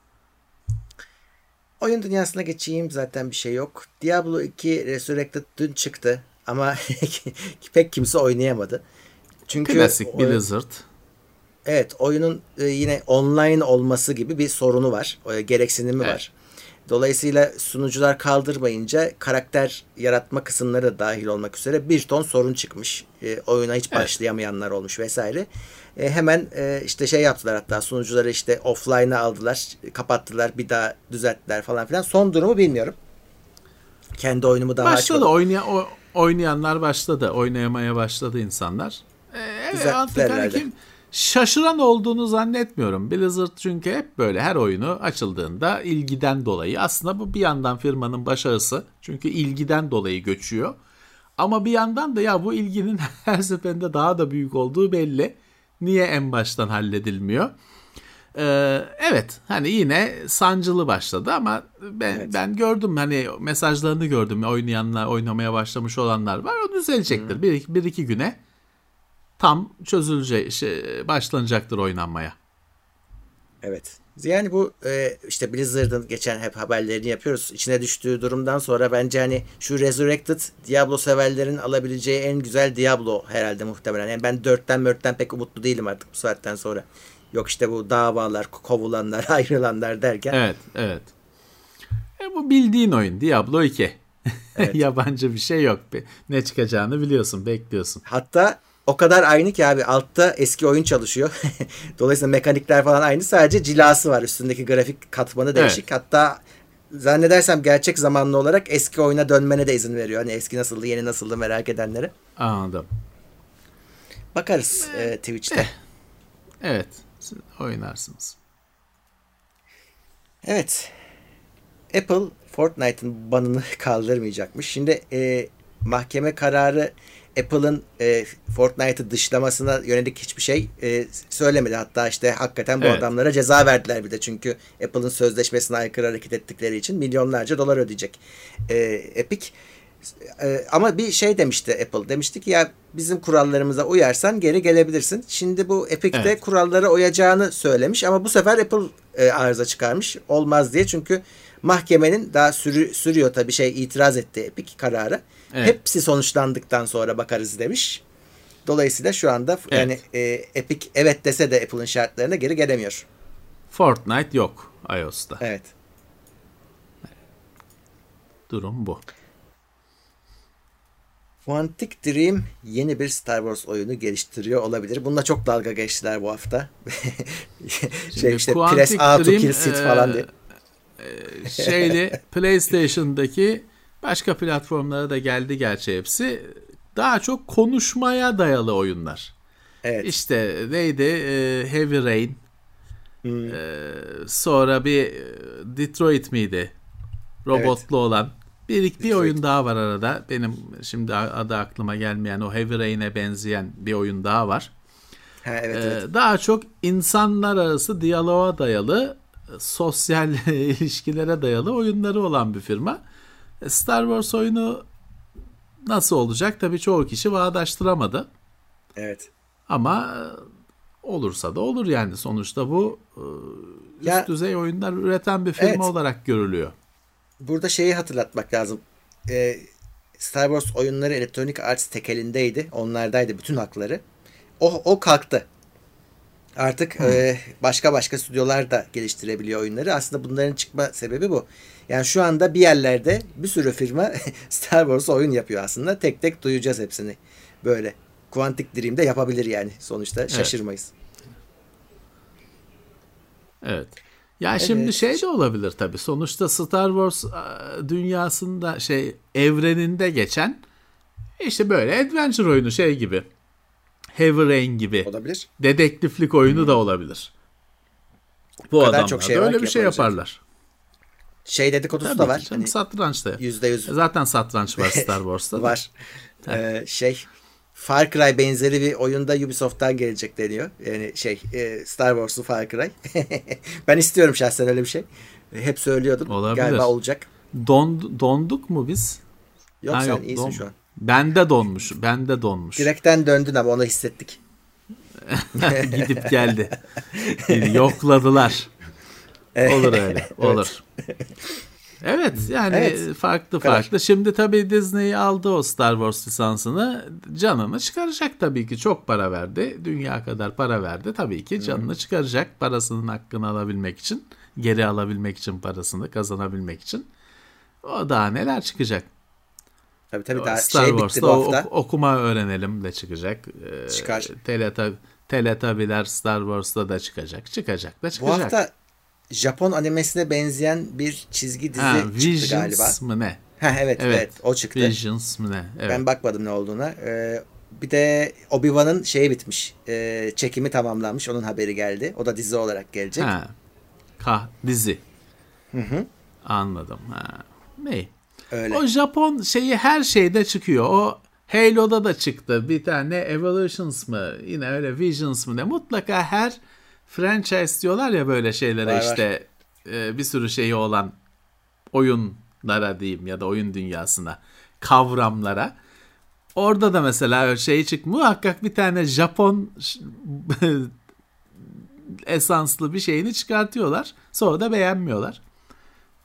S3: Oyun dünyasına geçeyim. Zaten bir şey yok. Diablo 2 Resurrected dün çıktı. Ama (laughs) pek kimse oynayamadı. Çünkü
S4: Klasik
S3: o-
S4: Blizzard.
S3: Evet oyunun e, yine online olması gibi bir sorunu var. E, gereksinimi
S4: Evet.
S3: var. Dolayısıyla sunucular kaldırmayınca karakter yaratma kısımları da dahil olmak üzere bir ton sorun çıkmış. E, oyuna hiç başlayamayanlar olmuş vesaire. E, hemen e, işte şey yaptılar hatta sunucuları işte offline'a aldılar, kapattılar, bir daha düzelttiler falan filan. Son durumu bilmiyorum. Kendi oyunumu daha
S4: Başladı
S3: açmadım.
S4: oynaya, o- oynayanlar başladı. Oynayamaya başladı insanlar. Ee, evet,
S3: Düzelttiler
S4: artık hani kim, şaşıran olduğunu zannetmiyorum. Blizzard çünkü hep böyle her oyunu açıldığında ilgiden dolayı aslında bu bir yandan firmanın başarısı. Çünkü ilgiden dolayı göçüyor. Ama bir yandan da ya bu ilginin (laughs) her seferinde daha da büyük olduğu belli. Niye en baştan halledilmiyor? Ee, evet hani yine sancılı başladı ama ben evet. ben gördüm hani mesajlarını gördüm oynayanlar oynamaya başlamış olanlar var o düzelecektir hmm. bir, bir iki güne tam çözülecek şey, başlanacaktır oynanmaya.
S3: Evet. Yani bu e, işte Blizzard'ın geçen hep haberlerini yapıyoruz. İçine düştüğü durumdan sonra bence hani şu Resurrected Diablo severlerin alabileceği en güzel Diablo herhalde muhtemelen. Yani ben 4'ten 4'ten pek umutlu değilim artık bu saatten sonra. Yok işte bu davalar, kovulanlar, (laughs) ayrılanlar derken.
S4: Evet, evet. E bu bildiğin oyun Diablo 2. (laughs) Evet. Yabancı bir şey yok. Ne çıkacağını biliyorsun, bekliyorsun.
S3: Hatta o kadar aynı ki abi altta eski oyun çalışıyor. (laughs) Dolayısıyla mekanikler falan aynı. Sadece cilası var. Üstündeki grafik katmanı değişik. Evet. Hatta zannedersem gerçek zamanlı olarak eski oyuna dönmene de izin veriyor. Hani eski nasıldı, yeni nasıldı merak edenlere.
S4: Anladım.
S3: Bakarız e, Twitch'te. Eh.
S4: Evet. Oynarsınız.
S3: Evet. Apple Fortnite'ın banını (laughs) kaldırmayacakmış. Şimdi e, mahkeme kararı Apple'ın e, Fortnite'ı dışlamasına yönelik hiçbir şey e, söylemedi. Hatta işte hakikaten bu evet. adamlara ceza verdiler bir de. Çünkü Apple'ın sözleşmesine aykırı hareket ettikleri için milyonlarca dolar ödeyecek. E, Epic e, ama bir şey demişti Apple. Demişti ki ya bizim kurallarımıza uyarsan geri gelebilirsin. Şimdi bu Epic'te evet. kurallara uyacağını söylemiş ama bu sefer Apple e, arıza çıkarmış. Olmaz diye çünkü mahkemenin daha sürü, sürüyor tabii şey itiraz etti Epic kararı. Evet. Hepsi sonuçlandıktan sonra bakarız demiş. Dolayısıyla şu anda evet. yani e, Epic evet dese de Apple'ın şartlarına geri gelemiyor.
S4: Fortnite yok iOS'ta.
S3: Evet.
S4: Durum bu.
S3: Quantic Dream yeni bir Star Wars oyunu geliştiriyor olabilir. Bununla çok dalga geçtiler bu hafta. (laughs) şey işte Press A to Kill Sit e, falan diye.
S4: E, şeyli (laughs) PlayStation'daki başka platformlara da geldi gerçi hepsi. Daha çok konuşmaya dayalı oyunlar. Evet. İşte neydi? E, Heavy Rain. Hmm. E, sonra bir e, Detroit miydi? Robotlu evet. olan. Bir, bir oyun daha var arada. Benim şimdi adı aklıma gelmeyen o Heavy Rain'e benzeyen bir oyun daha var.
S3: Ha, evet, ee, evet.
S4: Daha çok insanlar arası diyaloğa dayalı, sosyal (laughs) ilişkilere dayalı oyunları olan bir firma. E, Star Wars oyunu nasıl olacak? Tabii çoğu kişi bağdaştıramadı.
S3: Evet.
S4: Ama e, olursa da olur yani sonuçta bu e, üst ya, düzey oyunlar üreten bir firma evet. olarak görülüyor
S3: burada şeyi hatırlatmak lazım. Ee, Star Wars oyunları Electronic Arts tekelindeydi. Onlardaydı bütün hakları. O, o kalktı. Artık e, başka başka stüdyolar da geliştirebiliyor oyunları. Aslında bunların çıkma sebebi bu. Yani şu anda bir yerlerde bir sürü firma (laughs) Star Wars oyun yapıyor aslında. Tek tek duyacağız hepsini. Böyle. Quantic Dream'de yapabilir yani sonuçta. Şaşırmayız.
S4: Evet. evet. Ya evet. şimdi şey de olabilir tabii. Sonuçta Star Wars dünyasında şey evreninde geçen işte böyle adventure oyunu şey gibi. Heavy Rain gibi.
S3: Olabilir.
S4: Dedektiflik oyunu hmm. da olabilir. Bu adamlar çok şey da öyle bir şey yaparlar.
S3: Şey dedikodusu Tabii da var.
S4: Canım, hani, satrançta.
S3: Yüzde yüz.
S4: Zaten satranç var Star (laughs) Wars'ta.
S3: var. Ee, şey Far Cry benzeri bir oyunda Ubisoft'tan gelecek deniyor. Yani şey e, Star Wars'lu Far Cry. (laughs) ben istiyorum şahsen öyle bir şey. Hep söylüyordum. Olabilir. Galiba olacak.
S4: Don, donduk mu biz?
S3: Yok ha, sen yok, iyisin don. şu an.
S4: Ben de donmuş. Ben de donmuş.
S3: Direkten döndün ama onu hissettik. (laughs)
S4: Gidip geldi. Yokladılar. Olur öyle. Olur. Evet yani evet. farklı farklı. Şimdi tabii Disney aldı o Star Wars lisansını. Canını çıkaracak tabii ki. Çok para verdi. Dünya kadar para verdi. Tabii ki canını hmm. çıkaracak. Parasının hakkını alabilmek için. Geri alabilmek için parasını kazanabilmek için. O daha neler çıkacak.
S3: Tabii tabii daha Star şey Wars'ta bu hafta.
S4: okuma öğrenelim de çıkacak.
S3: Ee, Çıkar.
S4: Teletab Teletabiler Star Wars'ta da çıkacak. Çıkacak da çıkacak.
S3: Bu hafta Japon animesine benzeyen bir çizgi dizi
S4: ha,
S3: çıktı
S4: Visions
S3: galiba.
S4: mı ne?
S3: Ha, evet, evet evet o çıktı.
S4: Visions mı ne? Evet.
S3: Ben bakmadım ne olduğuna. Ee, Bir de Obi-Wan'ın şeyi bitmiş. E, çekimi tamamlanmış. Onun haberi geldi. O da dizi olarak gelecek.
S4: Ha. Kah dizi. Hı hı. Anladım. Ha. Ne?
S3: Öyle.
S4: O Japon şeyi her şeyde çıkıyor. O Halo'da da çıktı. Bir tane Evolutions mı? Yine öyle Visions mı ne? Mutlaka her franchise diyorlar ya böyle şeylere
S3: Var, var.
S4: işte e, bir sürü şeyi olan oyunlara diyeyim ya da oyun dünyasına kavramlara. Orada da mesela şey çık muhakkak bir tane Japon (laughs) esanslı bir şeyini çıkartıyorlar. Sonra da beğenmiyorlar.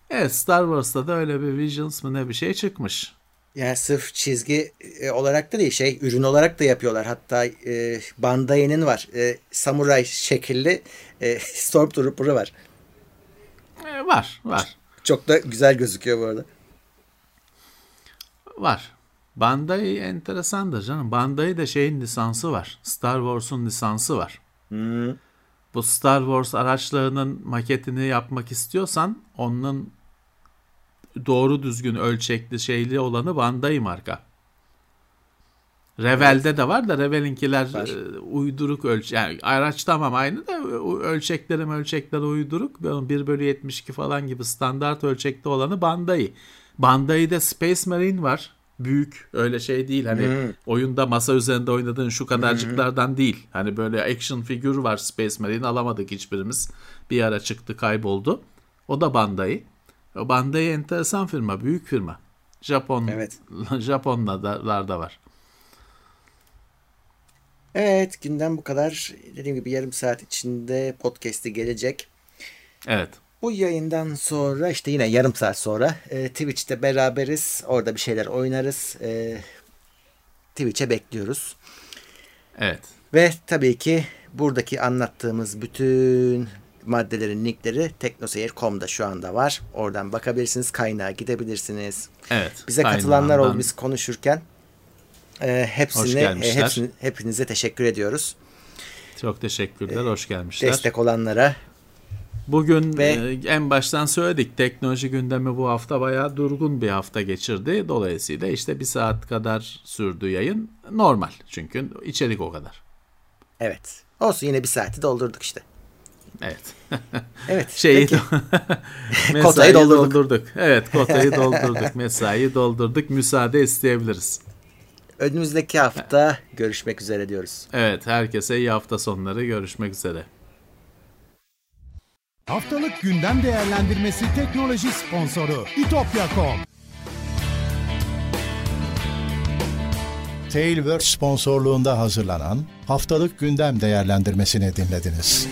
S4: Evet Star Wars'ta da öyle bir Visions mı ne bir şey çıkmış.
S3: Yani sırf çizgi e, olarak da değil şey ürün olarak da yapıyorlar. Hatta e, Bandai'nin var. E, samuray şekilli e, (laughs) Stormtrooper'ı var.
S4: E, var var
S3: Çok da güzel gözüküyor bu arada.
S4: var. Bandai enteresandır canım. Bandai de şeyin lisansı var. Star Wars'un lisansı var. Bu Star Wars araçlarının maketini yapmak istiyorsan onun doğru düzgün ölçekli şeyli olanı Bandai marka. Revel'de de var da Revel'inkiler
S3: Var.
S4: e, uyduruk ölç yani araç tamam aynı da ölçekleri ölçekleri uyduruk 1 bölü 72 falan gibi standart ölçekte olanı Bandai. Bandai'de Space Marine var. Büyük öyle şey değil hani oyunda masa üzerinde oynadığın şu kadarcıklardan değil. Hani böyle action figür var Space Marine alamadık hiçbirimiz. Bir ara çıktı kayboldu. O da Bandai. O Bandai enteresan firma, büyük firma. Japon
S3: Evet. (laughs)
S4: Japonlar da var.
S3: Evet günden bu kadar. Dediğim gibi yarım saat içinde podcast'i gelecek.
S4: Evet.
S3: Bu yayından sonra işte yine yarım saat sonra e, Twitch'te beraberiz. Orada bir şeyler oynarız. E, Twitch'e bekliyoruz.
S4: Evet.
S3: Ve tabii ki buradaki anlattığımız bütün maddelerin linkleri teknoseyir.com'da şu anda var. Oradan bakabilirsiniz. Kaynağa gidebilirsiniz.
S4: Evet.
S3: Bize katılanlar oldu biz konuşurken. E,
S4: Hoş
S3: hepsine,
S4: gelmişler.
S3: e, hepsini, hepinize teşekkür ediyoruz.
S4: Çok teşekkürler. Hoş gelmişler.
S3: Destek olanlara.
S4: Bugün
S3: Ve-
S4: e, en baştan söyledik teknoloji gündemi bu hafta bayağı durgun bir hafta geçirdi. Dolayısıyla işte bir saat kadar sürdü yayın. Normal çünkü içerik o kadar.
S3: Evet. Olsun yine bir saati doldurduk işte.
S4: Evet. (laughs)
S3: Evet.
S4: Şeyi
S3: peki. (laughs)
S4: mesaiyi
S3: Kotayı doldurduk.
S4: doldurduk. Evet kotayı (laughs) doldurduk. Mesaiyi doldurduk. Müsaade isteyebiliriz.
S3: Önümüzdeki hafta görüşmek üzere diyoruz.
S4: Evet herkese iyi hafta sonları. Görüşmek üzere.
S2: Haftalık gündem değerlendirmesi teknoloji sponsoru itopya.com.
S1: Tailwords sponsorluğunda hazırlanan haftalık gündem değerlendirmesini dinlediniz.